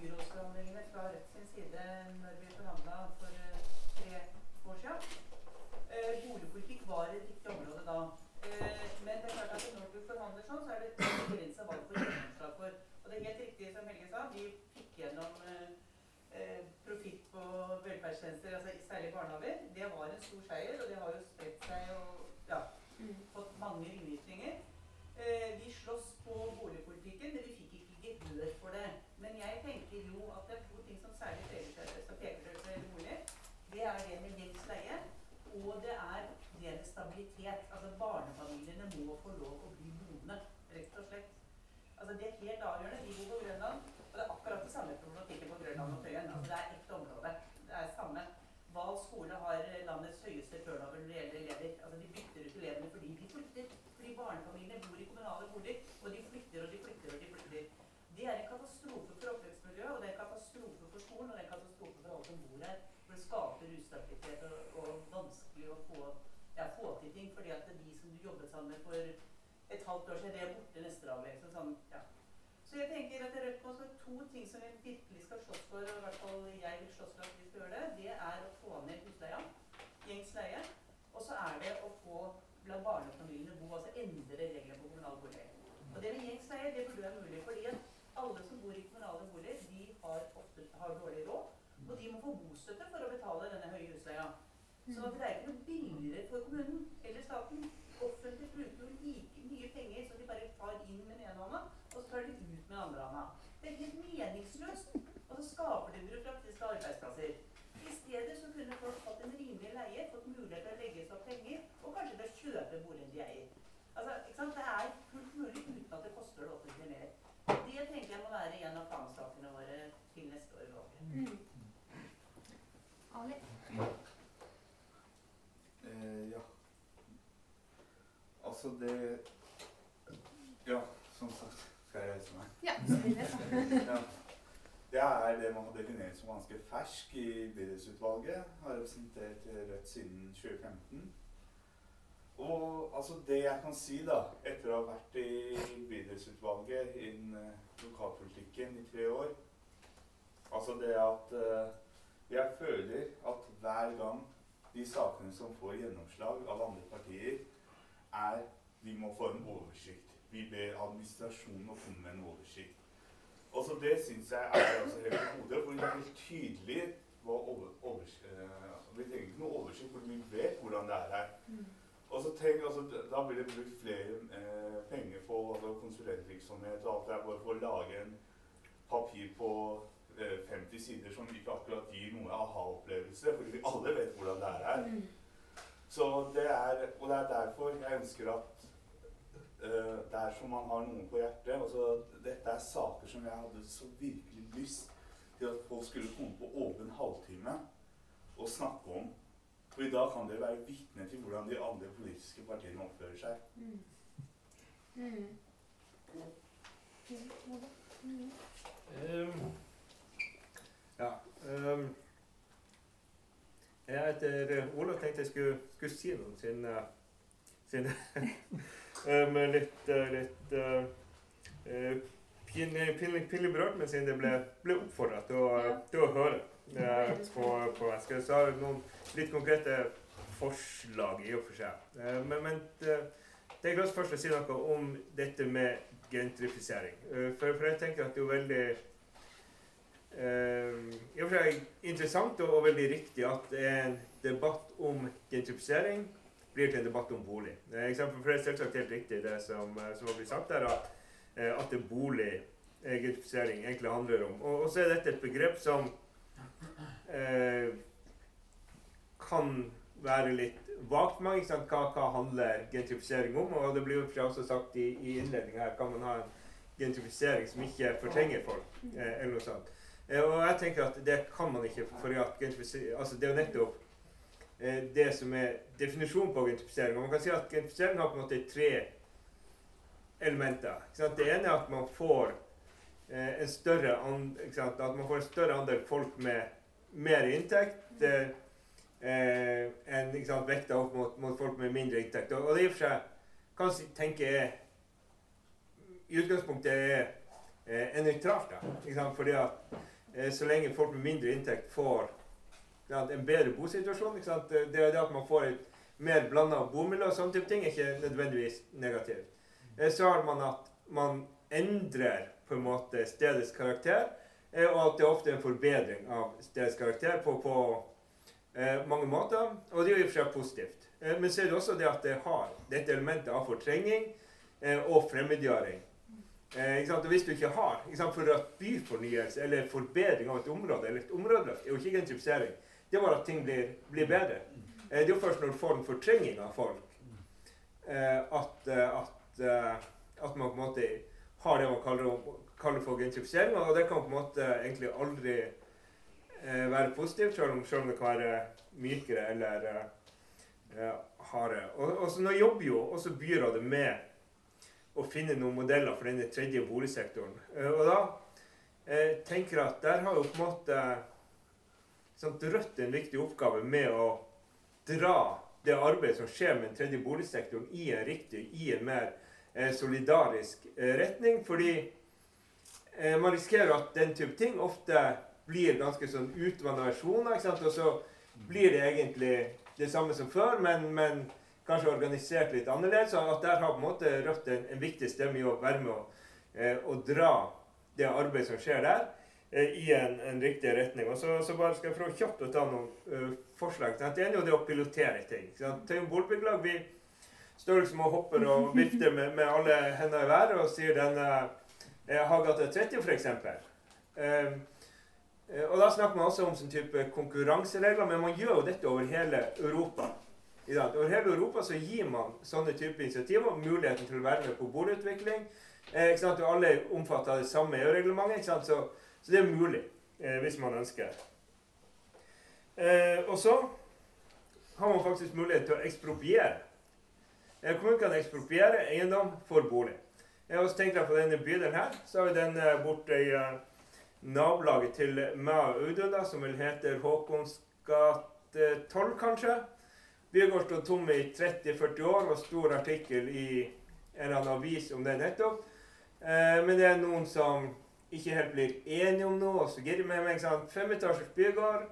Speaker 10: byrådsforhandlingene fra Rødt sin side når vi forhandla for eh, tre år siden.
Speaker 11: Eh, boligpolitikk var et viktig område da. Eh, men det er klart at når du forhandler sånn, så er det begrensa hva du får gjennomslag for. Og det er helt riktig som Helge sa, vi fikk gjennom profitt på velferdstjenester, altså særlig barnehager. Det var en stor seier, og det har jo spredt seg og ja, fått mange ringvirkninger. Eh, vi slåss på boligpolitikken, men vi fikk ikke for det. Men jeg tenker jo at det er to ting som særlig peker seg peker bolig. Det er det med gjengs leie, og det er det med stabilitet. Altså barnefamiliene må få lov å bli boende, rett og slett. Altså Det er helt avgjørende. Vi bor på Grønland, og det er akkurat det samme problematikken på Grønland og Tøyen. Altså Det er ett område. Det er samme. Val skole har landets høyeste turnover når det gjelder elever. Altså De bytter ut elevene fordi de flytter. Fordi barnefamiliene bor i kommunale boliger, og de flytter og de flytter og de flytter. Det er en katastrofe for oppvekstmiljøet, og det er en katastrofe for skolen, og det er en katastrofe for alle som bor her. For det skaper ustabilitet og, og vanskelig å få, ja, få til ting. fordi at de som du jobbet sammen med for halvt år siden, det er borte neste dag. Liksom, sånn, ja. Så jeg tenker at Rødt må ha to ting som vi virkelig skal slåss for, og i hvert fall jeg vil slåss for at vi skal gjøre det. Det er å få ned husleia, gjengs leie. Og så er det å få la barnefamiliene bo, altså endre reglene på kommunale boliger. Og det med gjengs leie, det burde være mulig. fordi at alle som bor i kommunale boliger, de har ofte har dårlig råd. Og de må få bostøtte for å betale denne høye husleia. Så det er ikke noe billigere for kommunen eller staten. Offentlig bruker jo like mye penger så de bare tar inn med den ene hånda, og så tar de ut med den andre hånda. Det er helt meningsløst. Og så skaper de byråkratiske arbeidsplasser. I stedet så kunne folk fått en rimelig leie, fått mulighet til å legge seg opp penger, og kanskje til å kjøpe boligen de eier. Altså, ikke sant? Det er fullt mulig uten at det koster det offentlige mer. Det tenker jeg må være en av fanesakene våre til neste år. i valget.
Speaker 1: Ali?
Speaker 12: Eh, ja. Altså, det Ja, som sagt Skal jeg reise meg?
Speaker 1: Ja,
Speaker 12: ja. Det er det man har definert som ganske fersk i bydelsutvalget. Har representert Rødt siden 2015. Og altså det jeg kan si, da, etter å ha vært i bydelsutvalget innen eh, lokalpolitikken i tre år Altså det at eh, jeg føler at hver gang de sakene som får gjennomslag av andre partier, er vi må få en oversikt. Vi ber administrasjonen å komme med en oversikt. Og så Det syns jeg er altså helt i hodet, for det er helt tydelig hva over, overs, uh, Vi trenger ikke noe oversikt, for vi vet hvordan det er her. Og så tenk, altså, Da blir det brukt flere eh, penger på altså, konsulentvirksomhet og alt det der bare for å lage en papir på eh, 50 sider som ikke akkurat gir noe aha-opplevelse, fordi vi alle vet hvordan det er her. Så det er, Og det er derfor jeg ønsker at uh, dersom man har noen på hjertet altså, Dette er saker som jeg hadde så virkelig lyst til at folk skulle komme på åpen halvtime og snakke om. For i dag kan dere være vitne til hvordan de andre politiske partiene oppfører seg.
Speaker 1: Mm. Mm. Mm.
Speaker 13: Um, ja. Um, jeg heter Ola, Ole og tenkte jeg skulle, skulle si noe siden, siden um, litt, uh, litt uh, uh, pinlig, pinlig, pinlig berørt, men siden det ble, ble oppfordra til, til å høre uh, på, på Vesker. Så har jeg noen litt konkrete forslag i og for seg. Uh, men men det er først å si noe om dette med gentrifisering. For, for jeg tenker at det er jo veldig Uh, i og for seg interessant og, og veldig riktig at det er en debatt om gentrifisering blir til en debatt om bolig. Eh, eksempel, for det er selvsagt helt riktig det som, eh, som har blitt sagt der, at, eh, at det bolig eh, gentrifisering egentlig handler om. Og, og så er dette et begrep som eh, kan være litt vagt mange. Hva, hva handler gentrifisering om? Og det blir jo også sagt i, i innledningen her, kan man ha en gentrifisering som ikke fortrenger folk, eh, eller noe sånt. Eh, og jeg tenker at det kan man ikke, for at altså det er jo nettopp eh, det som er definisjonen på gentrifisering. Og man kan si at gentrifisering har på en måte tre elementer. Ikke sant? Det ene er at man får eh, en større ikke sant? At man får en større andel folk med mer inntekt eh, eh, enn vekta opp mot, mot folk med mindre inntekt. Og, og det i og for seg kan tenke er i utgangspunktet er eh, nøytralt. da? Fordi at eh, så lenge folk med mindre inntekt får en bedre bosituasjon? Det det er at man får et mer blanda bomiljø og sånne type ting er ikke nødvendigvis negativt. Eh, så har man at man endrer på en måte stedets karakter, eh, og at det er ofte en forbedring av stedets karakter på, på eh, mange måter. Og det er jo i og for seg positivt. Men så er det også det at det har dette elementet av fortrengning og fremmedgjøring. Eh? Og hvis du ikke har? For at byfornyelse eller forbedring av et område eller et områdeløft er jo ikke gentrifisering. Det var at ting blir, blir bedre. Eh, det er jo først når du får en fortrengning av folk, eh, at, eh, at, at man på en måte har det man kaller, kaller for gentrifisering. Og det kan på en måte egentlig aldri være positivt, selv om, selv om det kan være mykere eller eh, hardere. Og, og så nå jobber jo også byrådet med å finne noen modeller for denne tredje boligsektoren. Og da tenker jeg at der har jo på en måte sant, Rødt en viktig oppgave med å dra det arbeidet som skjer med den tredje boligsektoren, i en riktig, i en mer eh, solidarisk eh, retning. Fordi eh, man risikerer at den type ting ofte blir ganske sånn utvanna versjoner. ikke sant? Og så blir det egentlig det samme som før, men, men kanskje organisert litt annerledes. og at Der har på en måte Rødt en, en viktig stemme i å være med å, eh, dra det arbeidet som skjer der, i en, en, riktig retning. Og så, så bare skal jeg prøve kjapt å ta noen uh, forslag. Sant? Det ene er jo det å pilotere ting. Tøyen Boligbygglag vi står liksom og hopper og vifter med, med alle hendene i været og sier denne uh, Hagata 30 f.eks. Uh, og da snakker man også om sånn type konkurranseregler, men man gjør jo dette over hele Europa. Over hele Europa så gir man sånne type initiativer muligheten til å være med på boligutvikling. Eh, ikke sant? Og alle er omfattet av det samme EU-reglementet, ikke så, så, det er mulig eh, hvis man ønsker. Eh, og så har man faktisk mulighet til å ekspropriere. Eh, kommunen kan ekspropriere eiendom for bolig. Jeg har også tenkt på denne bydelen her. Så har vi den eh, borte i uh, nabolaget til meg og Audun, som vil hete Håkons gate 12, kanskje. Bygård står tom i 30-40 år, og stor artikkel i en eller annen avis om det nettopp. Eh, men det er noen som ikke helt blir enige om noe, og så gir de med meg sånn femetasjers bygård.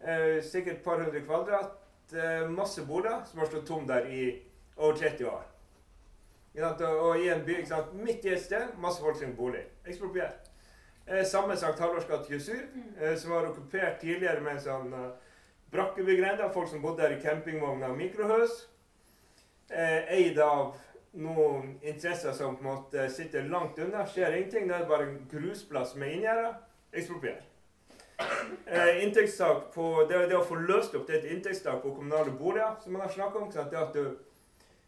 Speaker 13: Eh, sikkert et par hundre kvadrat. Eh, masse boliger som har stått tom der i over 30 år. Og i en by ikke sant, midt i et sted, masse folk sin bolig. Ekspropriert. Eh, samme Sankt Halvors gate 27, mm. eh, som var okkupert tidligere med en sånn uh, Brakkebygrenda, folk som bodde der i campingvogner og mikrohus. Eh, eid av noen interesser som på en måte sitter langt unna. Skjer ingenting. Det er bare en grusplass med inngjerder. Eksproprier. Eh, inntektstak på, det, det, å få løst opp det er et inntektstak på kommunale boliger, som man har snakka om. Det at du,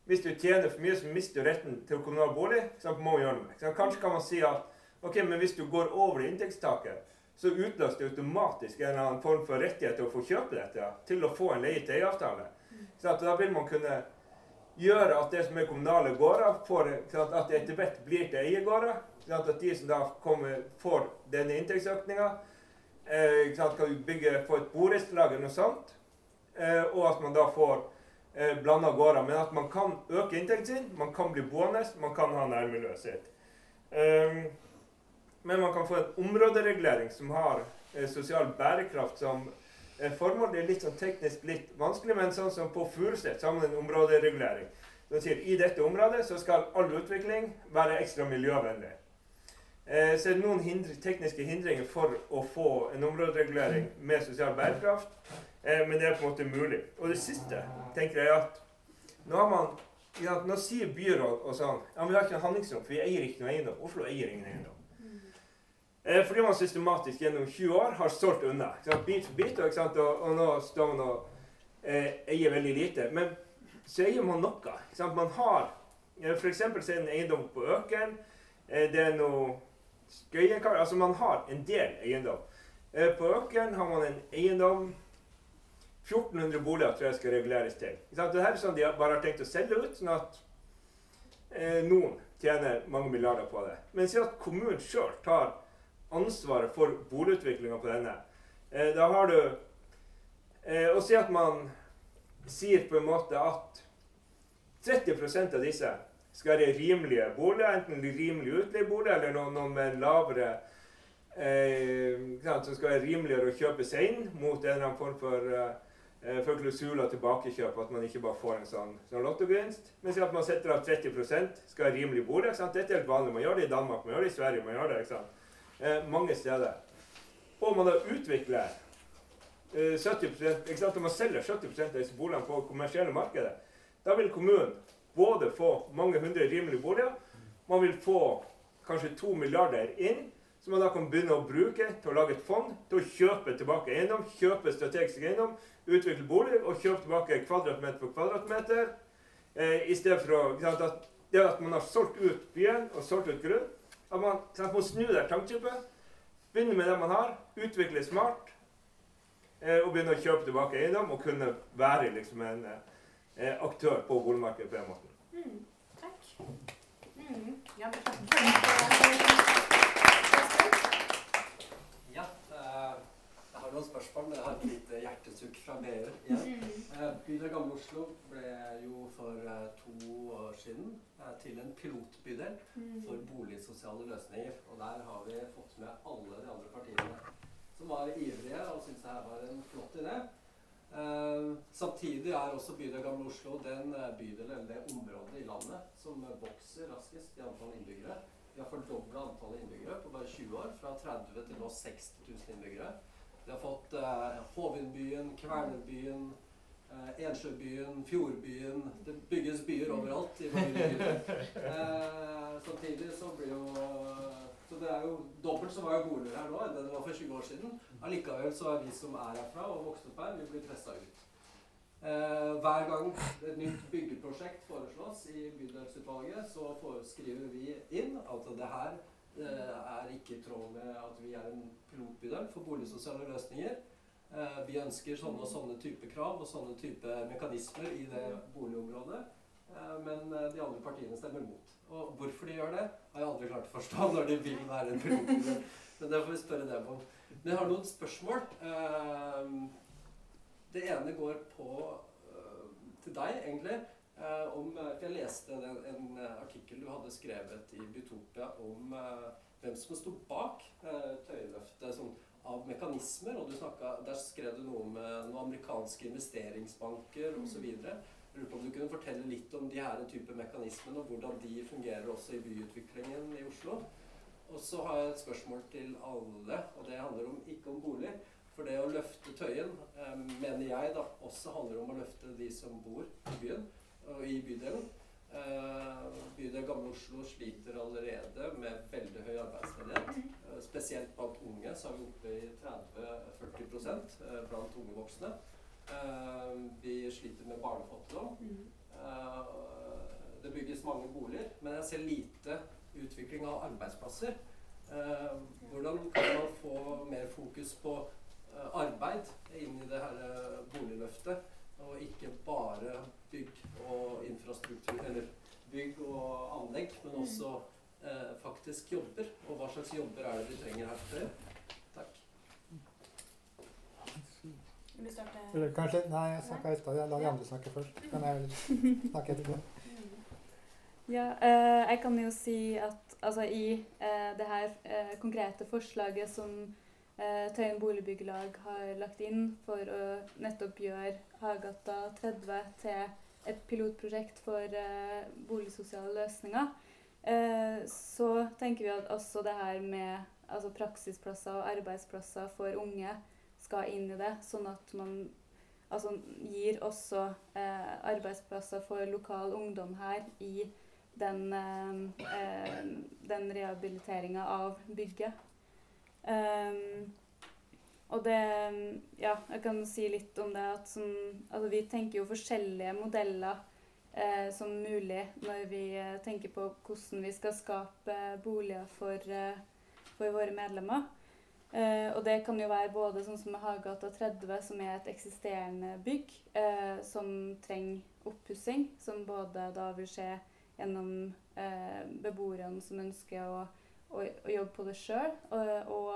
Speaker 13: hvis du tjener for mye, så mister du retten til kommunal bolig. Så må gjøre noe. Kanskje kan man si at ok, men hvis du går over inntektstaket, så utløser det automatisk en eller annen form for rettighet til å få kjøpe dette, til å få en leie-til-eie-avtale. Da vil man kunne gjøre at det som er kommunale gårder, får, at det etter hvert blir til eiegårder. At de som da kommer, får denne inntektsøkninga, eh, kan bygge, få et borettslag eller noe sånt, eh, og at man da får eh, blanda gårder. Men at man kan øke inntekten sin, man kan bli boende, man kan ha nærmiljøet sitt. Um, men man kan få en områderegulering som har eh, sosial bærekraft som eh, formål. Det er litt sånn teknisk litt vanskelig, men sånn som på Furuset har man en områderegulering. Den sier I dette området så skal all utvikling være ekstra miljøvennlig. Eh, så er det noen hindre, tekniske hindringer for å få en områderegulering med sosial bærekraft, eh, men det er på en måte mulig. Og det siste tenker jeg at nå man ja, Nå sier byråd og sånn ja, men vi har ikke noe handlingsrom, for vi eier ikke noe eiendom. Oslo eier ingen eiendom. Eh, fordi man systematisk gjennom 20 år har solgt unna. Bit for bit. Og, og, og, nå står man og eh, eier veldig lite. Men så eier man noe. Man har eh, F.eks. er det en eiendom på Økeren. Eh, det er noe Skøyenkar Altså man har en del eiendom. På Økeren har man en eiendom 1400 boliger tror jeg skal reguleres til. Det her er sånn de bare har tenkt å selge ut, sånn at eh, noen tjener mange milliarder på det. Men si at kommunen sjøl tar ansvaret for boligutviklinga på denne. Eh, da har du eh, Å si at man sier på en måte at 30% av disse skal være rimelige boliger, enten rimelig utleiebolig eller noen, noen med lavere eh, Som skal være rimeligere å kjøpe seg inn mot en eller annen form for eh, eh, for tilbakekjøp, at man ikke bare får en sånn, sånn lottogevinst. Men si at man setter av 30 skal ha rimelig bolig. Dette er helt vanlig. Man gjør det i Danmark, man gjør det i Sverige, man gjør det ikke sant? Eh, mange steder. Og man da utvikler eh, 70 ikke sant? Når man selger 70% av disse boligene på kommersielle markedet, da vil kommunen både få mange hundre rimelige boliger, man vil få kanskje to milliarder inn, som man da kan begynne å bruke til å lage et fond til å kjøpe tilbake eiendom, kjøpe strategisk eiendom, utvikle bolig og kjøpe tilbake kvadratmeter for kvadratmeter. Eh, I stedet for å, sant, at det at man har solgt ut byen og solgt ut grunn, at man sant, må snu det tankeskipet, begynne med det man har, utvikle smart, eh, og begynne å kjøpe tilbake eiendom og kunne være liksom en eh, aktør på boligmarkedet på den måten.
Speaker 1: Mm, takk. Mm. Ja,
Speaker 6: eh, jeg har noen spørsmål, men jeg har et lite hjertesukk fra BU igjen. Eh, Bydel Gamle Oslo ble jo for eh, to år siden eh, til en pilotbydel for boligsosiale løsninger. Og der har vi fått med alle de andre partiene som var ivrige og syntes det her var en flott idé. Samtidig er også bydel Gamle Oslo den bydelen eller det området i landet som vokser raskest i antall innbyggere. Vi har fordobla antallet innbyggere på bare 20 år, fra 30 til nå 60 000 innbyggere. Vi har fått eh, Hovinbyen, Kvernerbyen, eh, Ensjøbyen, Fjordbyen Det bygges byer overalt i. Eh, samtidig så blir jo Så det er jo dobbelt så mange boliger her nå enn det var for 20 år siden. Allikevel så er vi som er herfra og vokst opp her, vi blir pressa ut. Eh, hver gang et nytt byggeprosjekt foreslås i bydelsutvalget, så foreskriver vi inn at det her eh, er ikke i tråd med at vi er en pilotbydel for boligsosiale løsninger. Eh, vi ønsker sånne og sånne type krav og sånne type mekanismer i det boligområdet. Eh, men de andre partiene stemmer mot. Og hvorfor de gjør det, har jeg aldri klart å forstå når de vil være en pilotbydel. Men det får vi spørre dem om. Men jeg har noen spørsmål. Det ene går på til deg, egentlig. Øh, om, øh, for jeg leste en, en øh, artikkel du hadde skrevet i Butopia om hvem som sto bak Tøyenløftet sånn, av mekanismer. Og du snakket, der skrev du noe om noen amerikanske investeringsbanker osv. Lurer på om du kunne fortelle litt om de her type mekanismene, og hvordan de fungerer også i byutviklingen i Oslo. Og så har jeg et spørsmål til alle, og det handler om, ikke om bolig. For det å løfte Tøyen, eh, mener jeg da, også handler om å løfte de som bor i byen i bydelen. Eh, bydel Gamle Oslo sliter allerede med veldig høy arbeidsledighet. Eh, spesielt blant unge så er vi oppe i 30-40 eh, blant unge voksne. Vi sliter med barnefattigdom. Eh, det bygges mange boliger, men jeg ser lite utvikling av arbeidsplasser. Hvordan kan man få mer fokus på arbeid inn i det her boligløftet, og ikke bare bygg og infrastruktur, eller bygg og anlegg, men også eh, faktisk jobber? Og hva slags jobber er det vi trenger her for det? Takk.
Speaker 8: Vil du starte?
Speaker 2: Eller kanskje Nei, jeg snakka i stad. La de andre snakke først. Kan jeg snakke etterpå?
Speaker 5: Ja, eh, jeg kan jo si at altså, i eh, det her eh, konkrete forslaget som eh, Tøyen boligbyggelag har lagt inn for å nettopp gjøre Hagata 30 til et pilotprosjekt for eh, boligsosiale løsninger, eh, så tenker vi at også det her med altså, praksisplasser og arbeidsplasser for unge skal inn i det, sånn at man altså, gir også eh, arbeidsplasser for lokal ungdom her i den, eh, eh, den rehabiliteringa av bygget. Ehm, og det Ja, jeg kan si litt om det at som, Altså, vi tenker jo forskjellige modeller eh, som mulig når vi eh, tenker på hvordan vi skal skape boliger for, eh, for våre medlemmer. Eh, og det kan jo være både sånn som Hagegata 30, som er et eksisterende bygg eh, som trenger oppussing, som både da vil skje gjennom eh, beboerne som ønsker å, å, å jobbe på det sjøl, og, og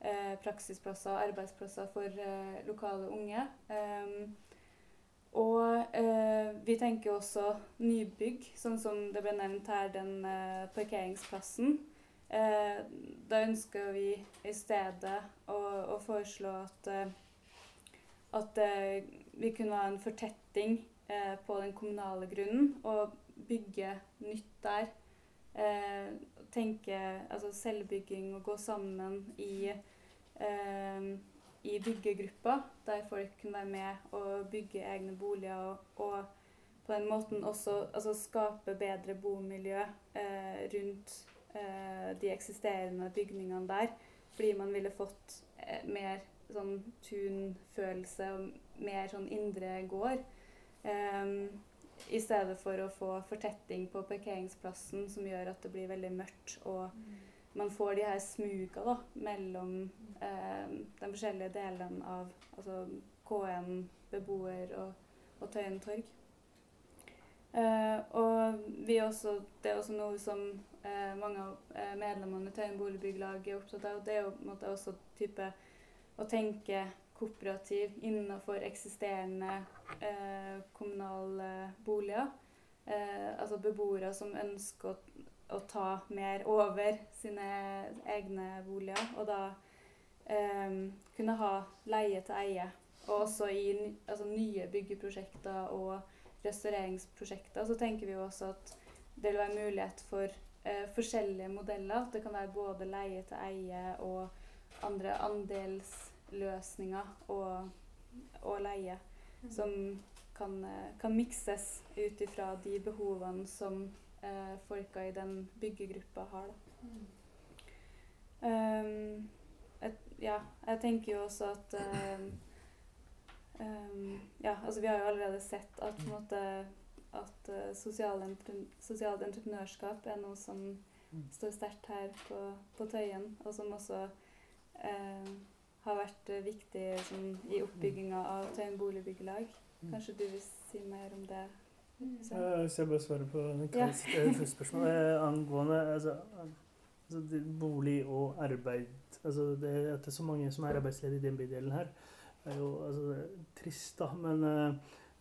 Speaker 5: eh, praksisplasser og arbeidsplasser for eh, lokale unge. Um, og eh, vi tenker også nybygg, sånn som det ble nevnt her, den eh, parkeringsplassen. Eh, da ønsker vi i stedet å, å foreslå at at eh, vi kunne ha en fortetting på den kommunale grunnen og bygge nytt der. Eh, tenke altså selvbygging og gå sammen i, eh, i byggegrupper, der folk kunne være med og bygge egne boliger. Og, og på den måten også altså skape bedre bomiljø eh, rundt eh, de eksisterende bygningene der. Fordi man ville fått eh, mer sånn tunfølelse og mer sånn indre gård. Um, I stedet for å få fortetting på parkeringsplassen som gjør at det blir veldig mørkt. Og man får de her smuga da, mellom eh, de forskjellige delene av altså KN, beboer og, og Tøyen torg. Eh, og også, det er også noe som eh, mange av uh, medlemmene i Tøyen boligbyggelag er opptatt av. Det er jo på en måte også type å tenke kooperativ innenfor eksisterende eh, kommunale boliger. Eh, altså beboere som ønsker å, å, ta mer over sine egne boliger. Og da eh, kunne ha leie til eie. Og også i altså, nye byggeprosjekter og restaureringsprosjekter så tenker vi jo også at det vil være mulighet for eh, forskjellige modeller. At det kan være både leie til eie og andre andelsløsninger og, og leie mm. som kan, eh, kan mikses ut ifra de behovene som eh, folka i den byggegruppa har. Mm. Um, et, ja, jeg tenker jo også at um, um, Ja, altså vi har jo allerede sett at måte at uh, sosialt entreprenørskap er noe som mm. står sterkt her på, på Tøyen, og som også eh, har vært eh, viktig som, i oppbygginga av Tøyen boligbyggelag. Mm. Kanskje du vil si mer om det?
Speaker 3: Så. Hvis jeg bare svarer på første spørsmål eh, angående altså, altså, bolig og arbeid altså, det, At det er så mange som er arbeidsledige i den bydelen her, er jo altså, trist, da. Men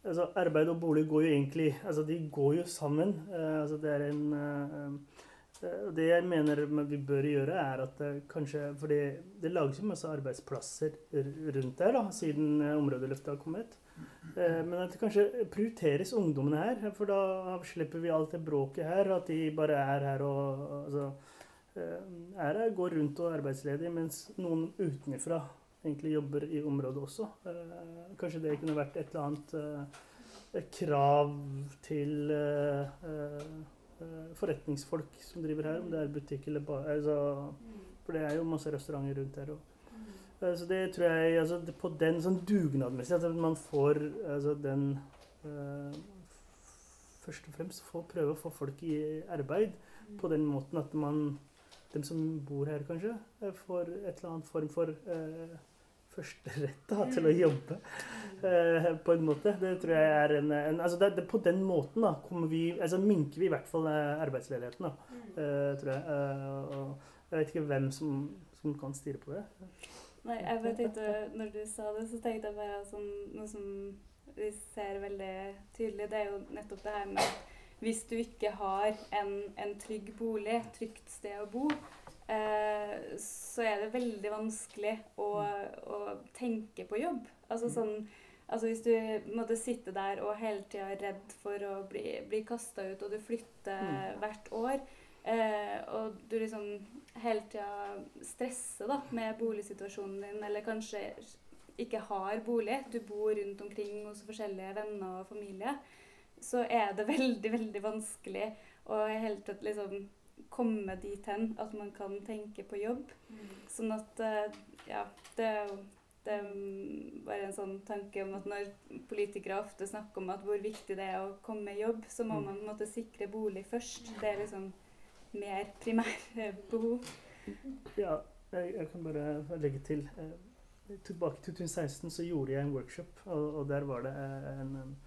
Speaker 3: altså, arbeid og bolig går jo egentlig altså, De går jo sammen. Altså, det er en uh, Eh, det jeg mener vi bør gjøre, er at det kanskje For det lages jo masse arbeidsplasser rundt der da, siden eh, områdeløftet har kommet. Eh, men at det kanskje prioriteres ungdommene her. For da slipper vi alt det bråket her. At de bare er her og altså, er her, går rundt og er arbeidsledige, mens noen utenfra egentlig jobber i området også. Kanskje det kunne vært et eller annet krav til Eh, forretningsfolk som driver her, om det er butikk eller bar. Altså, for det er jo masse restauranter rundt her òg. Eh, så det tror jeg altså, På den sånn dugnadmessig at man får altså, den uh, Først og fremst får prøve å få folk i arbeid på den måten at man dem som bor her, kanskje, får et eller annet form for uh, førsterett til å jobbe. Uh, på en måte. Det tror jeg er en, en altså det, det, På den måten da, vi, altså minker vi i hvert fall uh, arbeidsledigheten. Da, uh, tror jeg. og jeg vet ikke hvem som, som, kan styre på det.
Speaker 5: Nei, jeg bare tenkte, Når du sa det, så tenkte jeg bare sånn, noe som vi ser veldig tydelig. Det er jo nettopp det her med hvis du ikke har en, en trygg bolig, trygt sted å bo, eh, så er det veldig vanskelig å, å tenke på jobb. Altså mm. sånn Altså Hvis du måtte sitte der og hele tida er redd for å bli, bli kasta ut, og du flytter mm. hvert år, eh, og du liksom hele tida stresser da, med boligsituasjonen din, eller kanskje ikke har bolig, du bor rundt omkring hos forskjellige venner og familie, så er det veldig, veldig vanskelig å hele tatt liksom komme dit hen at man kan tenke på jobb. Mm. Sånn at eh, Ja, det er jo det er bare en sånn tanke om at når politikere ofte snakker om at hvor viktig det er å komme i jobb, så må mm. man måtte sikre bolig først. Det er liksom mer primærbehov.
Speaker 3: Ja, jeg, jeg, kan bare legge til. Eh, tilbake til 2016 så gjorde jeg en workshop, og, og der var det en, en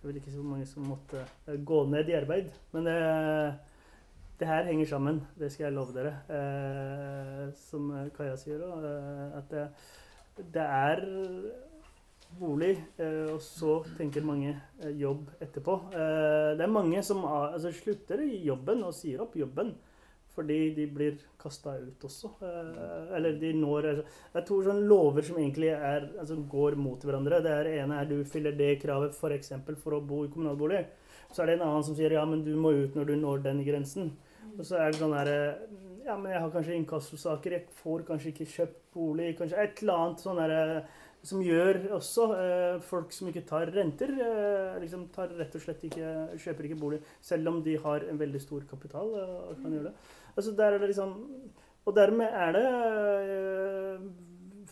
Speaker 3: Jeg vil ikke si hvor mange som måtte eh, gå ned i arbeid, men det det her henger sammen, det skal jeg love dere. Eh, som Kaja sier òg, eh, at det, det, er bolig, eh, og så tenker mange eh, jobb etterpå. Eh, det er mange som altså, slutter i jobben og sier opp jobben fordi de blir kasta ut også. Eh, eller de når altså, Det er to sånne lover som egentlig er, altså, går mot hverandre. Det er ene er du fyller det kravet f.eks. For, for å bo i kommunalbolig. Så er det en annen som sier ja, men du må ut når du når den grensen. Og så er det sånn herre Ja, men jeg har kanskje inkassosaker, jeg får kanskje ikke kjøpt bolig, kanskje et eller annet sånn herre som gjør også eh, folk som ikke tar renter, eh, liksom tar rett og slett ikke, kjøper ikke bolig, selv om de har en veldig stor kapital. eh, og kan gjøre det. Altså der er det liksom, og dermed er det eh,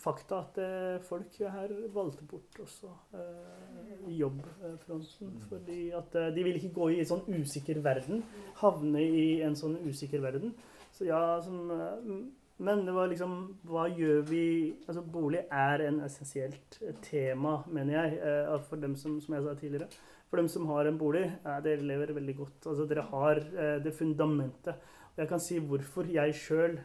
Speaker 3: fakta at eh, folk her valgte bort også eh, jobbfronten. Fordi at eh, de vil ikke gå i en sånn usikker verden. Havne i en sånn usikker verden. Så ja, eh, men det var liksom Hva gjør vi Altså, bolig er en essensielt tema, mener jeg, for dem som, som jeg sa tidligere. For dem som har en bolig, eh, dere lever veldig godt. Altså, dere har det fundamentet. Og jeg kan si hvorfor jeg sjøl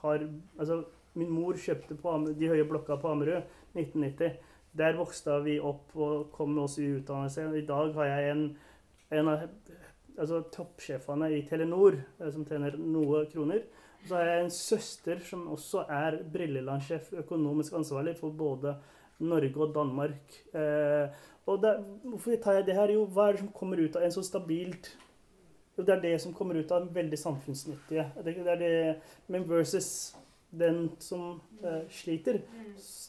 Speaker 3: har Altså, min mor kjøpte de høye blokka på Ammerud 1990. Der vokste vi opp og kom med oss i utdannelse. I dag har jeg en, en av altså, toppsjefene i Telenor eh, som tjener noe kroner. Så har jeg en søster som også er Brilleland-sjef, økonomisk ansvarlig for både Norge og Danmark. Eh, og der, hvorfor tar jeg det her? Jo, hva er det som kommer ut av en så stabilt Jo, det er det som kommer ut av den veldig samfunnsnyttige. Det, det er det, men versus den som eh, sliter.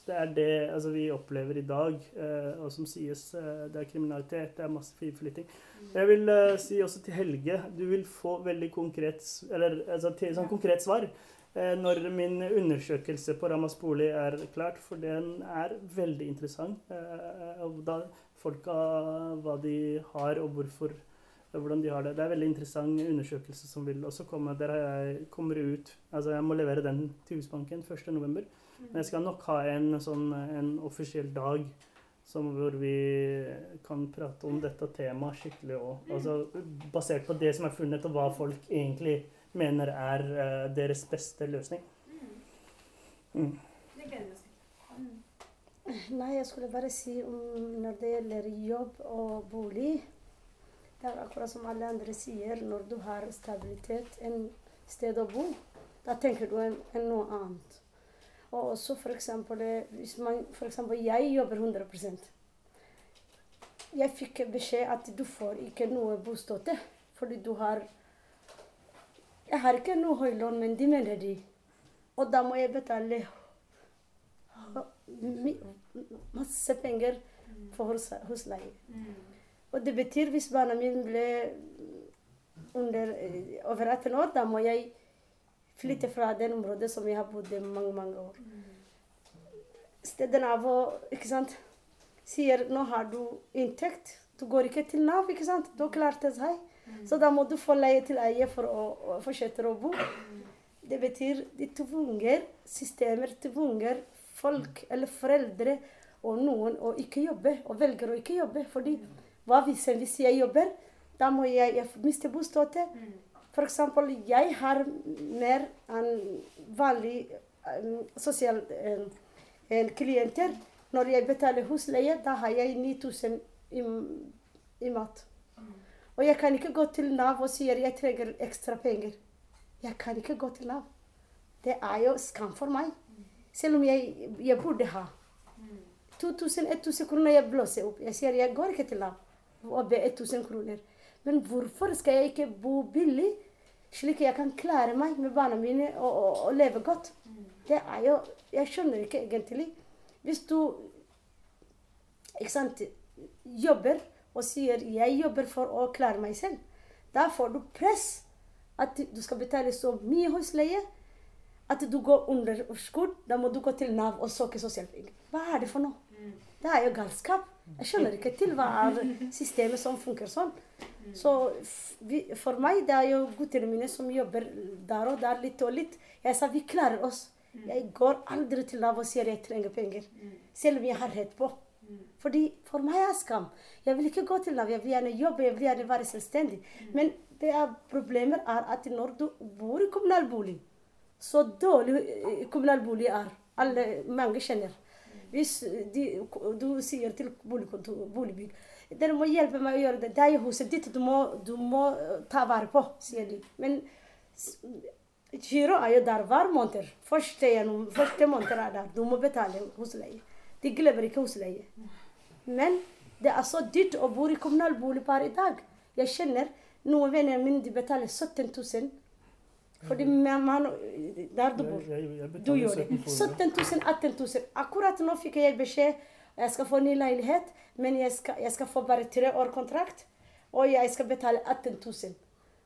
Speaker 3: Det er det altså, vi opplever i dag, eh, og som sies eh, det er kriminalitet, det er masse friflytting. Jeg vil eh, si også til Helge du vil få veldig konkret, eller, altså, til, sånn konkret svar eh, når min undersøkelse på Ramas bolig er klart, for den er veldig interessant. Eh, og da folka, hva de har og hvorfor, eh, hvordan de har det. Det er en veldig interessant undersøkelse som vil også komme. Der jeg kommer ut, altså jeg må levere den til Husbanken 1.11. Men jeg skal nok ha en sånn en offisiell dag som hvor vi kan prate om dette temaet skikkelig òg. Altså, basert på det som er funnet, og hva folk egentlig mener er uh, deres beste løsning. Mm.
Speaker 8: Oss til.
Speaker 4: Nei, jeg skulle bare si om når det gjelder jobb og bolig Det er akkurat som alle andre sier, når du har stabilitet, en sted å bo, da tenker du en, en noe annet. Og også eksempel, eh, hvis man, eksempel jeg jobber 100 Jeg fikk beskjed at du får ikke noe bostøtte fordi du har Jeg har ikke noe høylån, men de mener de. Og da må jeg betale masse penger for hus- husleie. Og det betyr hvis barna mine ble under, eh, over 18 år, da må jeg flytte fra det området som jeg har bodd i mange, mange år. Stedet Nav ikke sant, sier nå har du inntekt. Du går ikke til Nav, ikke sant? Du klarte seg. Så da må du få leie til eie for å, fortsette å bo. Det betyr de tvunger systemer, tvunger folk eller foreldre og noen å ikke jobbe, og velger å ikke jobbe. Fordi hva hvis, hvis jeg jobber, da må jeg, jeg miste bostøtte. For eksempel, jeg har mer enn vanlig um, sosial um, en klienter. Når jeg betaler husleie, da har jeg 9000 i, i mat. Og jeg kan ikke gå til Nav og si at jeg trenger ekstra penger. Jeg kan ikke gå til Nav. Det er jo skam for meg. Selv om jeg, jeg burde ha. 2000-1000 kroner jeg blåser opp. Jeg sier jeg går ikke til Nav ber 1000 kroner. Men hvorfor skal jeg ikke bo billig, slik jeg kan klare meg med barna mine og, og, og leve godt? Det er jo Jeg skjønner ikke egentlig. Hvis du ikke sant, jobber og sier 'jeg jobber for å klare meg selv', da får du press at du skal betale så mye husleie at du går under overskudd. Da må du gå til Nav og søke sosialhjelp. Hva er det for noe? Det er jo galskap. Jeg skjønner ikke til hva er systemet som funker sånn. Så for meg, det er jo guttene mine som jobber der og der, litt og litt. Jeg sa vi klarer oss. Jeg går aldri til Nav og sier jeg trenger penger. Selv om jeg har rett på. Fordi for meg er skam. Jeg vil ikke gå til Nav. Jeg vil gjerne jobbe, jeg vil gjerne være selvstendig. Men det er problemer er at når du bor i kommunalbolig, så dårlig kommunal kommunalbolig er. Alle, mange kjenner. Hvis de, du sier til boligbygg dere må hjelpe meg å gjøre det. Det er huset ditt. Du må, du må eh, ta vare på, sier de. Men Giro er jo der hver måned. Første, første måned er der. Du må betale husleie. De glemmer ikke husleie. Men det er så dyrt å bo i kommunal bolig per i dag. Jeg kjenner noen venner mine de betaler 17 000. Fordi man, der du bor.
Speaker 3: Jeg
Speaker 4: Du gjør det.
Speaker 3: 17
Speaker 4: 000, 18 000. Akkurat nå fikk jeg beskjed jeg skal få ny leilighet, men jeg skal, jeg skal få bare tre år kontrakt. Og jeg skal betale 18 000.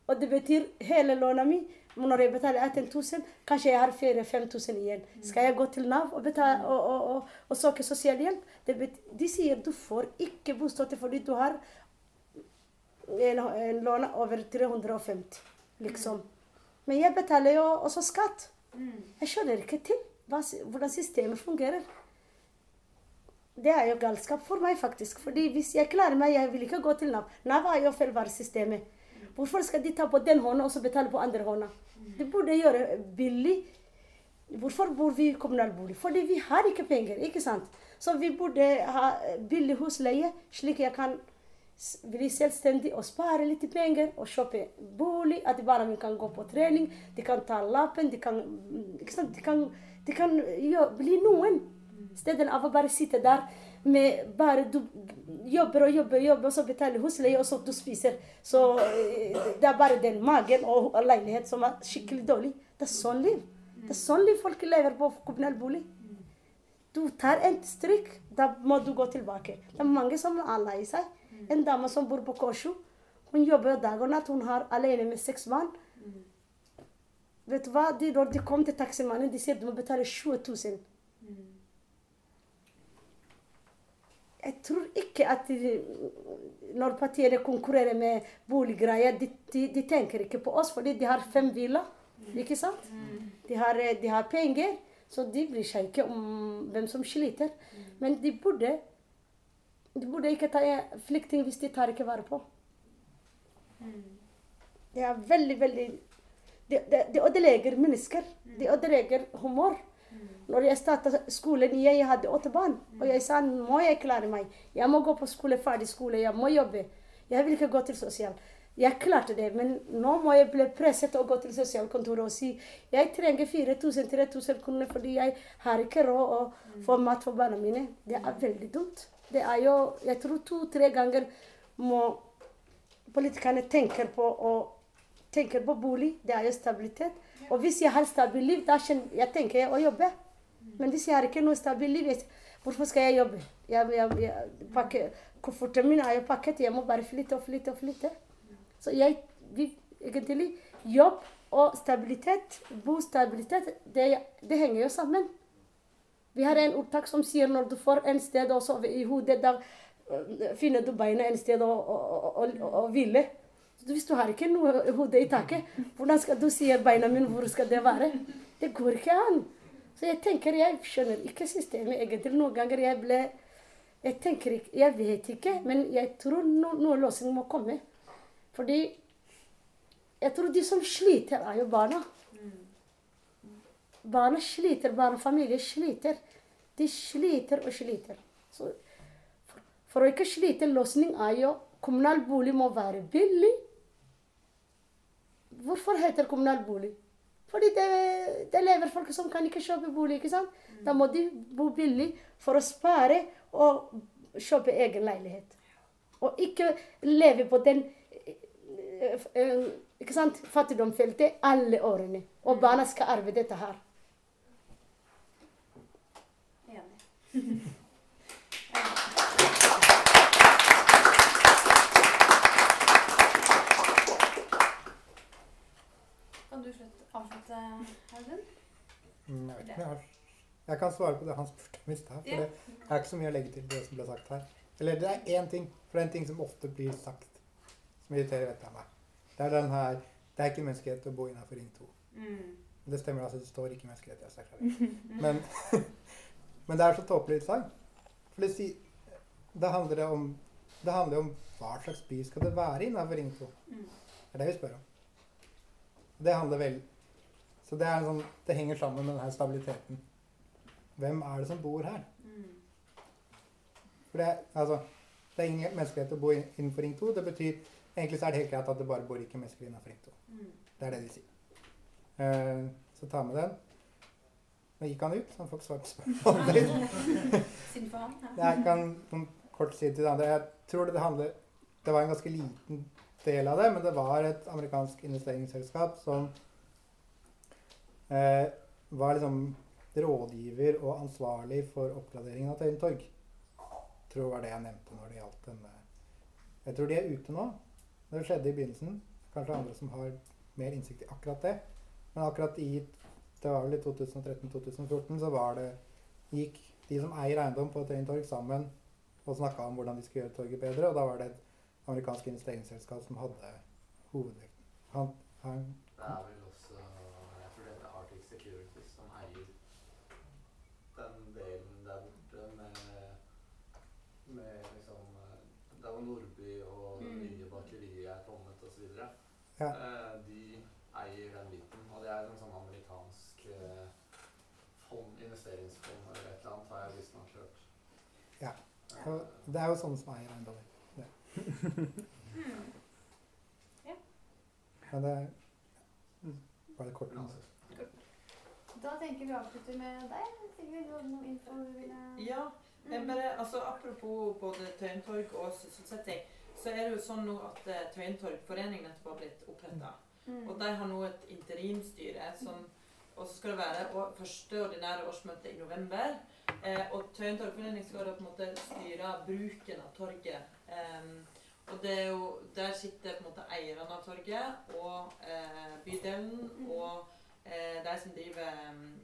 Speaker 4: Og det betyr hele lånet mi. men Når jeg betaler 18 000, kanskje jeg har 4000-5000 igjen. Skal jeg gå til Nav og, betale, og, og, og, og søke sosialhjelp? De sier du får ikke bostøtte fordi du har en, en lån over 350, liksom. Men jeg betaler jo også skatt. Jeg skjønner ikke til hva, hvordan systemet fungerer. Det er jo galskap for meg, faktisk. Fordi hvis jeg klarer meg, jeg vil ikke gå til Nav. Nav er jo feilvaresystemet. Hvorfor skal de ta på den hånda og så betale på andre hånda? De burde gjøre billig. Hvorfor bor vi i kommunalbolig? Fordi vi har ikke penger, ikke sant? Så vi burde ha billig husleie, slik jeg kan bli selvstendig og spare litt penger og kjøpe bolig. At barna mine kan gå på trening, de kan ta lappen, de kan, sant? De kan, de kan jo, bli noen. Stedet av å bare sitte der med bare du jobber og jobber, jobber, og så betaler husleie, og så du spiser. Så eh, det er bare den magen og leilighet som er skikkelig dårlig. Det er sånn liv. Det er sånn liv folk lever på kommunal bolig. Du tar en stryk, da må du gå tilbake. Det er mange som er lei seg. En dame som bor på Kosjo, hun jobber dag og natt. Hun har alene med seks barn. Vet du hva? De, når de kom til taximannen, de sier du må betale 20 000. Jeg tror ikke at de, når partiene konkurrerer med boliggreier, de, de, de tenker ikke på oss, fordi de har fem villaer. Ikke sant? De har, eh, de har penger, så de bryr seg ikke om hvem som sliter. Men de burde, de burde ikke ta flyktning hvis de tar ikke vare på. Det er veldig, veldig Det de, de ødelegger mennesker. De ødelegger humor. Når jeg startet skolen, jeg hadde åtte barn. Og jeg sa må jeg klare meg. Jeg må gå på skole, ferdig skole, jeg må jobbe. Jeg vil ikke gå til sosial. Jeg klarte det, men nå må jeg bli presset å gå til sosialkontoret og si jeg trenger 4000-3000 kroner fordi jeg har ikke råd å få mat for barna mine. Det er veldig dumt. Det er jo, Jeg tror to-tre ganger må politikerne tenker på, å- tenker på bolig. Det er jo stabilitet. Og hvis jeg har stabilt liv, da jeg tenker jeg å jobbe. Men hvis jeg har ikke noe stabilt liv, jeg, hvorfor skal jeg jobbe? Jeg, jeg, jeg, Kofferten min er jo pakket, jeg må bare flytte og flytte og flytte. Så jeg vi, egentlig Jobb og stabilitet, bostabilitet, det, det henger jo sammen. Vi har en ordtak som sier når du får en sted å sove i hodet, da øh, finner du beina en sted å, å, å, å, hvile. Hvis du har ikke noe hode i taket, hvordan skal du si beina mine, hvor skal det være? Det går ikke an. Så jeg tenker, jeg skjønner ikke systemet egentlig. Noen ganger jeg ble Jeg tenker ikke, jeg vet ikke, men jeg tror no, noe løsning må komme. Fordi jeg tror de som sliter, er jo barna. Barna sliter, barnefamilier sliter. De sliter og sliter. Så for, for å ikke slite, løsning er jo kommunal bolig må være billig. Hvorfor heter kommunal bolig? Fordi det, det lever folk som kan ikke kjøpe bolig. ikke sant? Da må de bo billig for å spare og kjøpe egen leilighet. Og ikke leve på den eh, eh, ikke sant, fattigdomsfeltet alle årene. Og barna skal arve dette her.
Speaker 8: Kan du slutte, avslutte, Audun?
Speaker 2: Jeg vet ikke jeg har Jeg kan svare på det han spurte om i stad. For det er ikke så mye å legge til det som ble sagt her. Eller det er én ting, for det er en ting som ofte blir sagt, som irriterer vettet av meg. Det er den her Det er ikke menneskehet å bo innenfor Ring 2.
Speaker 8: Mm.
Speaker 2: Det stemmer altså, det står ikke menneskerettighetserklæring. Men, men det er så tåpelig utsagn. For det, si, det handler om det handler om hva slags by skal det være innenfor Ring 2.
Speaker 8: Mm.
Speaker 2: Det er det vi spør om. Det handler vel Så det, sånn, det henger sammen med denne stabiliteten. Hvem er det som bor her?
Speaker 8: Mm.
Speaker 2: For det, altså, det er ingen menneskelighet å bo innenfor Ring 2. Det betyr Egentlig så er det helt greit at det bare bor ikke mennesker innenfor Ring 2.
Speaker 8: Mm.
Speaker 2: Det er det de sier. Uh, så ta med den. Nå gikk han ut, så han får ikke svart spørsmål.
Speaker 1: Synd for ham.
Speaker 2: Jeg kan kort si til det andre. Jeg tror det handler Det var en ganske liten del av det, men det var et amerikansk investeringsselskap som eh, var liksom rådgiver og ansvarlig for oppgraderingen av Tøyentorg. Tror det var det jeg nevnte når det gjaldt den. eh, Jeg tror de er ute nå. Det skjedde i begynnelsen. Kanskje andre som har mer innsikt i akkurat det. Men akkurat i det var vel i 2013-2014 så var det gikk de som eier eiendom på Tøyen torg sammen og snakka om hvordan de skulle gjøre torget bedre. Og da var det et amerikansk investeringsselskap som hadde hovedvekten. Han, han,
Speaker 9: Det er vel også Jeg tror det heter Arctic Securities som eier den delen der borte med, med liksom eh, Der hvor Nordby og
Speaker 1: Mm.
Speaker 9: nye batterier er kommet osv.
Speaker 2: Ja.
Speaker 9: Eh, de eier den biten. Og det er en sånn amerikansk eh, fond, investeringsfond eller et eller annet, har jeg visstnok hørt.
Speaker 2: Ja.
Speaker 9: Eh,
Speaker 2: og det er jo sånne som eier eiendommer. Det.
Speaker 1: Hmm.
Speaker 2: Men det var det kort.
Speaker 1: Da tenker vi avslutter med deg. Sigrid, du hadde noe info du ville
Speaker 10: Ja.
Speaker 1: Mm.
Speaker 10: bare, altså Apropos både Tøyentorg og sysselsetting, så er det jo sånn nå at eh, Tøyen nettopp har blitt oppretta.
Speaker 1: Mm.
Speaker 10: Og de har nå et interimstyre som Og så skal det være første ordinære årsmøte i november. Eh, og Tøyen torgforening skal på en måte styre bruken av torget. Eh, og jo, der sitter på en måte eierne av torget og eh, bydelen og eh, de som driver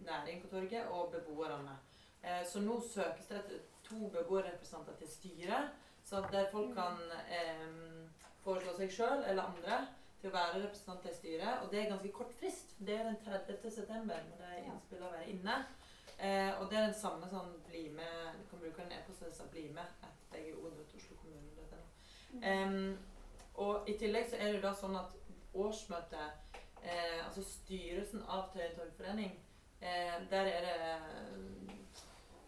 Speaker 10: næring på torget, og beboerne. Eh, så nå søkes det etter to beboerrepresentanter til styret, så der folk kan foreslå seg sjøl eller andre til å være representant i styret. Og det er ganske kort frist. Det er den 30. september når det er innspill å være inne. Eh, og det er den samme sånn bli med Du kan bruke en e-postadresse 'bli med' at Oslo kommune. dette nå. Em, og i tillegg så er det da sånn at årsmøtet eh, Altså styrelsen av Tøyen torgforening, eh, der er det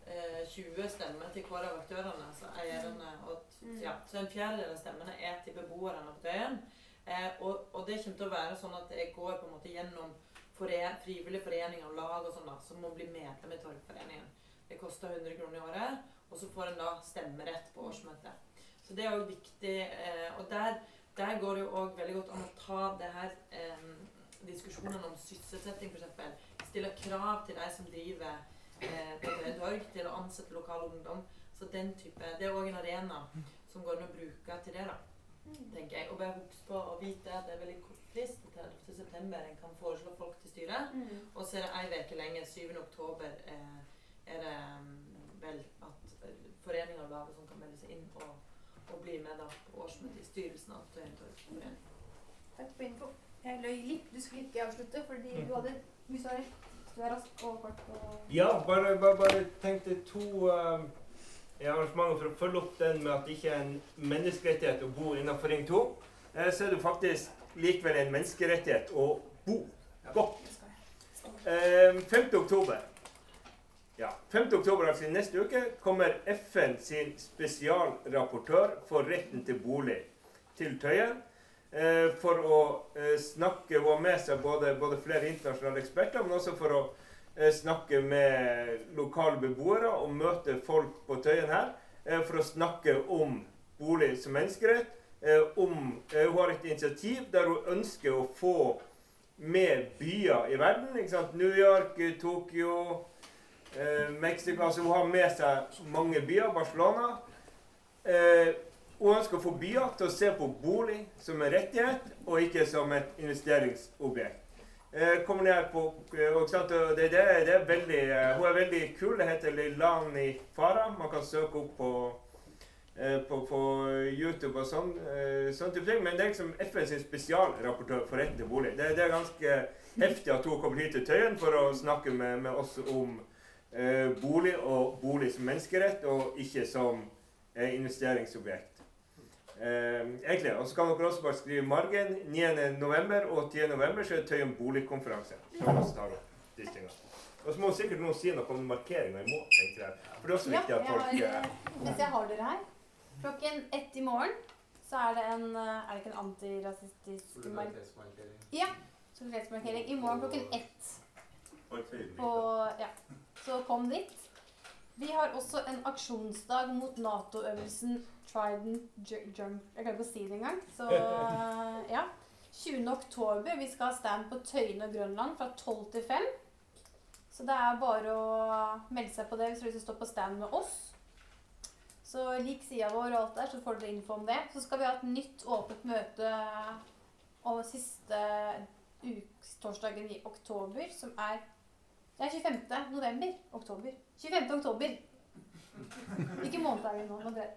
Speaker 10: eh, 20 stemmer til hver av aktørene, altså eierne. Og,
Speaker 1: Mm.
Speaker 10: ja, så en fjerdedel av stemmene er til beboerne på Tøyen. Eh, og, og det kommer til å være sånn at det går på en måte gjennom foren, frivillige foreninger og lag og sånn da, som må bli medlem i Torgforeningen. Det koster 100 kroner i året, og så får en da stemmerett på årsmøtet. Så det er òg viktig. Eh, og der, der går det jo òg veldig godt an å ta det her eh, diskusjonene om sysselsetting, f.eks. Stille krav til de som driver eh, torg, til å ansette lokal ungdom. Så den type, Det er òg en arena som går an å bruke til det. da tenker jeg. Og bare husk på å vite at det er veldig kort frist. til 30. september en kan foreslå folk til styret.
Speaker 1: Mm.
Speaker 10: Og så er det ei uke lenge. 7. oktober eh, er det mm, vel at eh, foreninger og lag og sånn kan melde seg inn og, og bli med da på årsmøtet i styrelsen av Tøyentorgforeningen.
Speaker 1: Takk for info. Jeg løy litt. Du skulle ikke avslutte fordi du hadde mye svar. Du er rask og kort og
Speaker 13: Ja, bare, bare, bare tenkte to uh, arrangementer for å følge opp den med at det ikke er en menneskerettighet å bo innenfor Ring 2. Eh, så er det faktisk likevel en menneskerettighet å bo godt. Eh, 5. oktober. Ja, 5. oktober, altså neste uke, kommer FN sin spesialrapportør for retten til bolig til Tøyen. Eh, for å eh, snakke og ha med seg både, både flere internasjonale eksperter, men også for å eh, snakke med lokale beboere og møte folk på Tøyen her. eh, for å snakke om bolig som menneskerett. Eh, om, eh, hun har et initiativ der hun ønsker å få med byer i verden. Ikke sant? New York, eh, Tokyo, eh, Mexico altså Hun har med seg mange byer. Barcelona. Eh, hun ønsker å få byer til å se på bolig som en rettighet, og ikke som et investeringsobjekt. Eh, kommer ned på, eh, og, sant, og det, det, det er veldig, eh, hun er veldig kul. Det heter Lilani Farah. Man kan søke opp på, på, på YouTube og sånn. Sånn type ting. Men det er liksom FNs spesialrapportør for retten til bolig. Det, det er ganske heftig at hun kommer hit til Tøyen for å snakke med, med oss om bolig og bolig som menneskerett, og ikke som investeringsobjekt. Eh, egentlig, og så kan dere også bare skrive margen 9.11. og 10.11. så er det Tøyen boligkonferanse. Og så må sikkert noen si noe om markeringa i morgen. tenker jeg. For det er også
Speaker 1: Ja,
Speaker 13: viktig at folk
Speaker 1: har,
Speaker 13: eh,
Speaker 1: eh, mens jeg har dere her Klokken ett i morgen så er det en eh, Er det ikke en antirasistisk
Speaker 9: markering?
Speaker 1: Ja. Solidaritetsmarkering. i morgen klokken ett. På. Ja, så kom dit. Vi har også en aksjonsdag mot Nato-øvelsen Trident Jump Jeg klarer ikke å si det engang. Så ja. 20. oktober. Vi skal ha stand på Tøyen og Grønland fra 12 til 5. Så det er bare å melde seg på det hvis du å stå på stand med oss. Så lik sida vår og alt der, så får dere info om det. Så skal vi ha et nytt åpent møte over siste uks torsdagen i oktober, som er det er 25. november. Oktober. 25. oktober. Hvilken måned er vi nå? nå ble...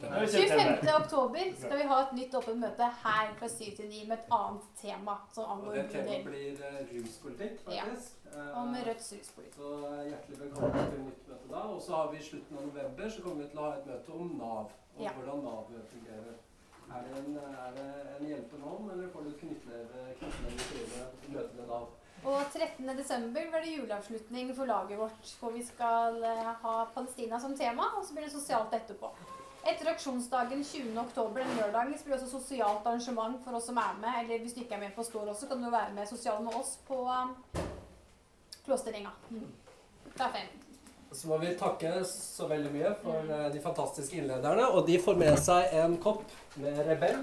Speaker 3: Det er jo september.
Speaker 1: 25. oktober skal vi ha et nytt åpent møte her fra 7 til 9 med et annet tema som
Speaker 6: Og det temaet blir eh, ruspolitikk, faktisk. Ja.
Speaker 1: Og med Rødts ruspolitikk.
Speaker 6: Så eh, hjertelig velkommen til nytt møte da. Og så har vi i slutten av november så kommer vi til å ha et møte om Nav. Og
Speaker 1: Ja.
Speaker 6: hvordan Nav fungerer. Er det en, er det en hjelpende hånd, eller får du i i møte med Nav?
Speaker 1: Og 13. desember var det juleavslutning for laget vårt, hvor vi skal eh, ha Palestina som tema, og så blir det sosialt etterpå. Etter aksjonsdagen 20. oktober, den lørdagen, blir det også sosialt arrangement for oss som er med. Eller hvis du ikke er med på Står også, kan du være med sosial med oss på Klåsteringa. Fra fem.
Speaker 6: Så må vi takke så veldig mye for eh, de fantastiske innlederne. Og de får med seg en kopp med Rebell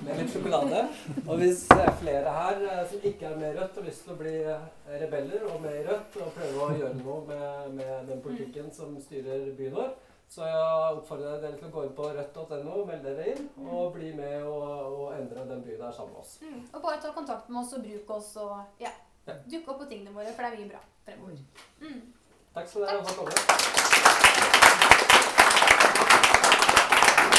Speaker 6: med litt sjokolade. Og hvis er flere her eh, som ikke er med i Rødt har lyst til å bli eh, rebeller og med i Rødt og prøve å gjøre noe med, med den politikken som styrer byen vår, så jeg oppfordrer dere til å gå inn på rødt.no, melde dere inn og bli med og, og endre den byen der sammen med oss.
Speaker 1: Mm. Og bare ta kontakt med oss og bruk oss og ja, dukke opp på tingene våre, for det er mye bra fremover. Mm.
Speaker 6: Takk skal dere ha.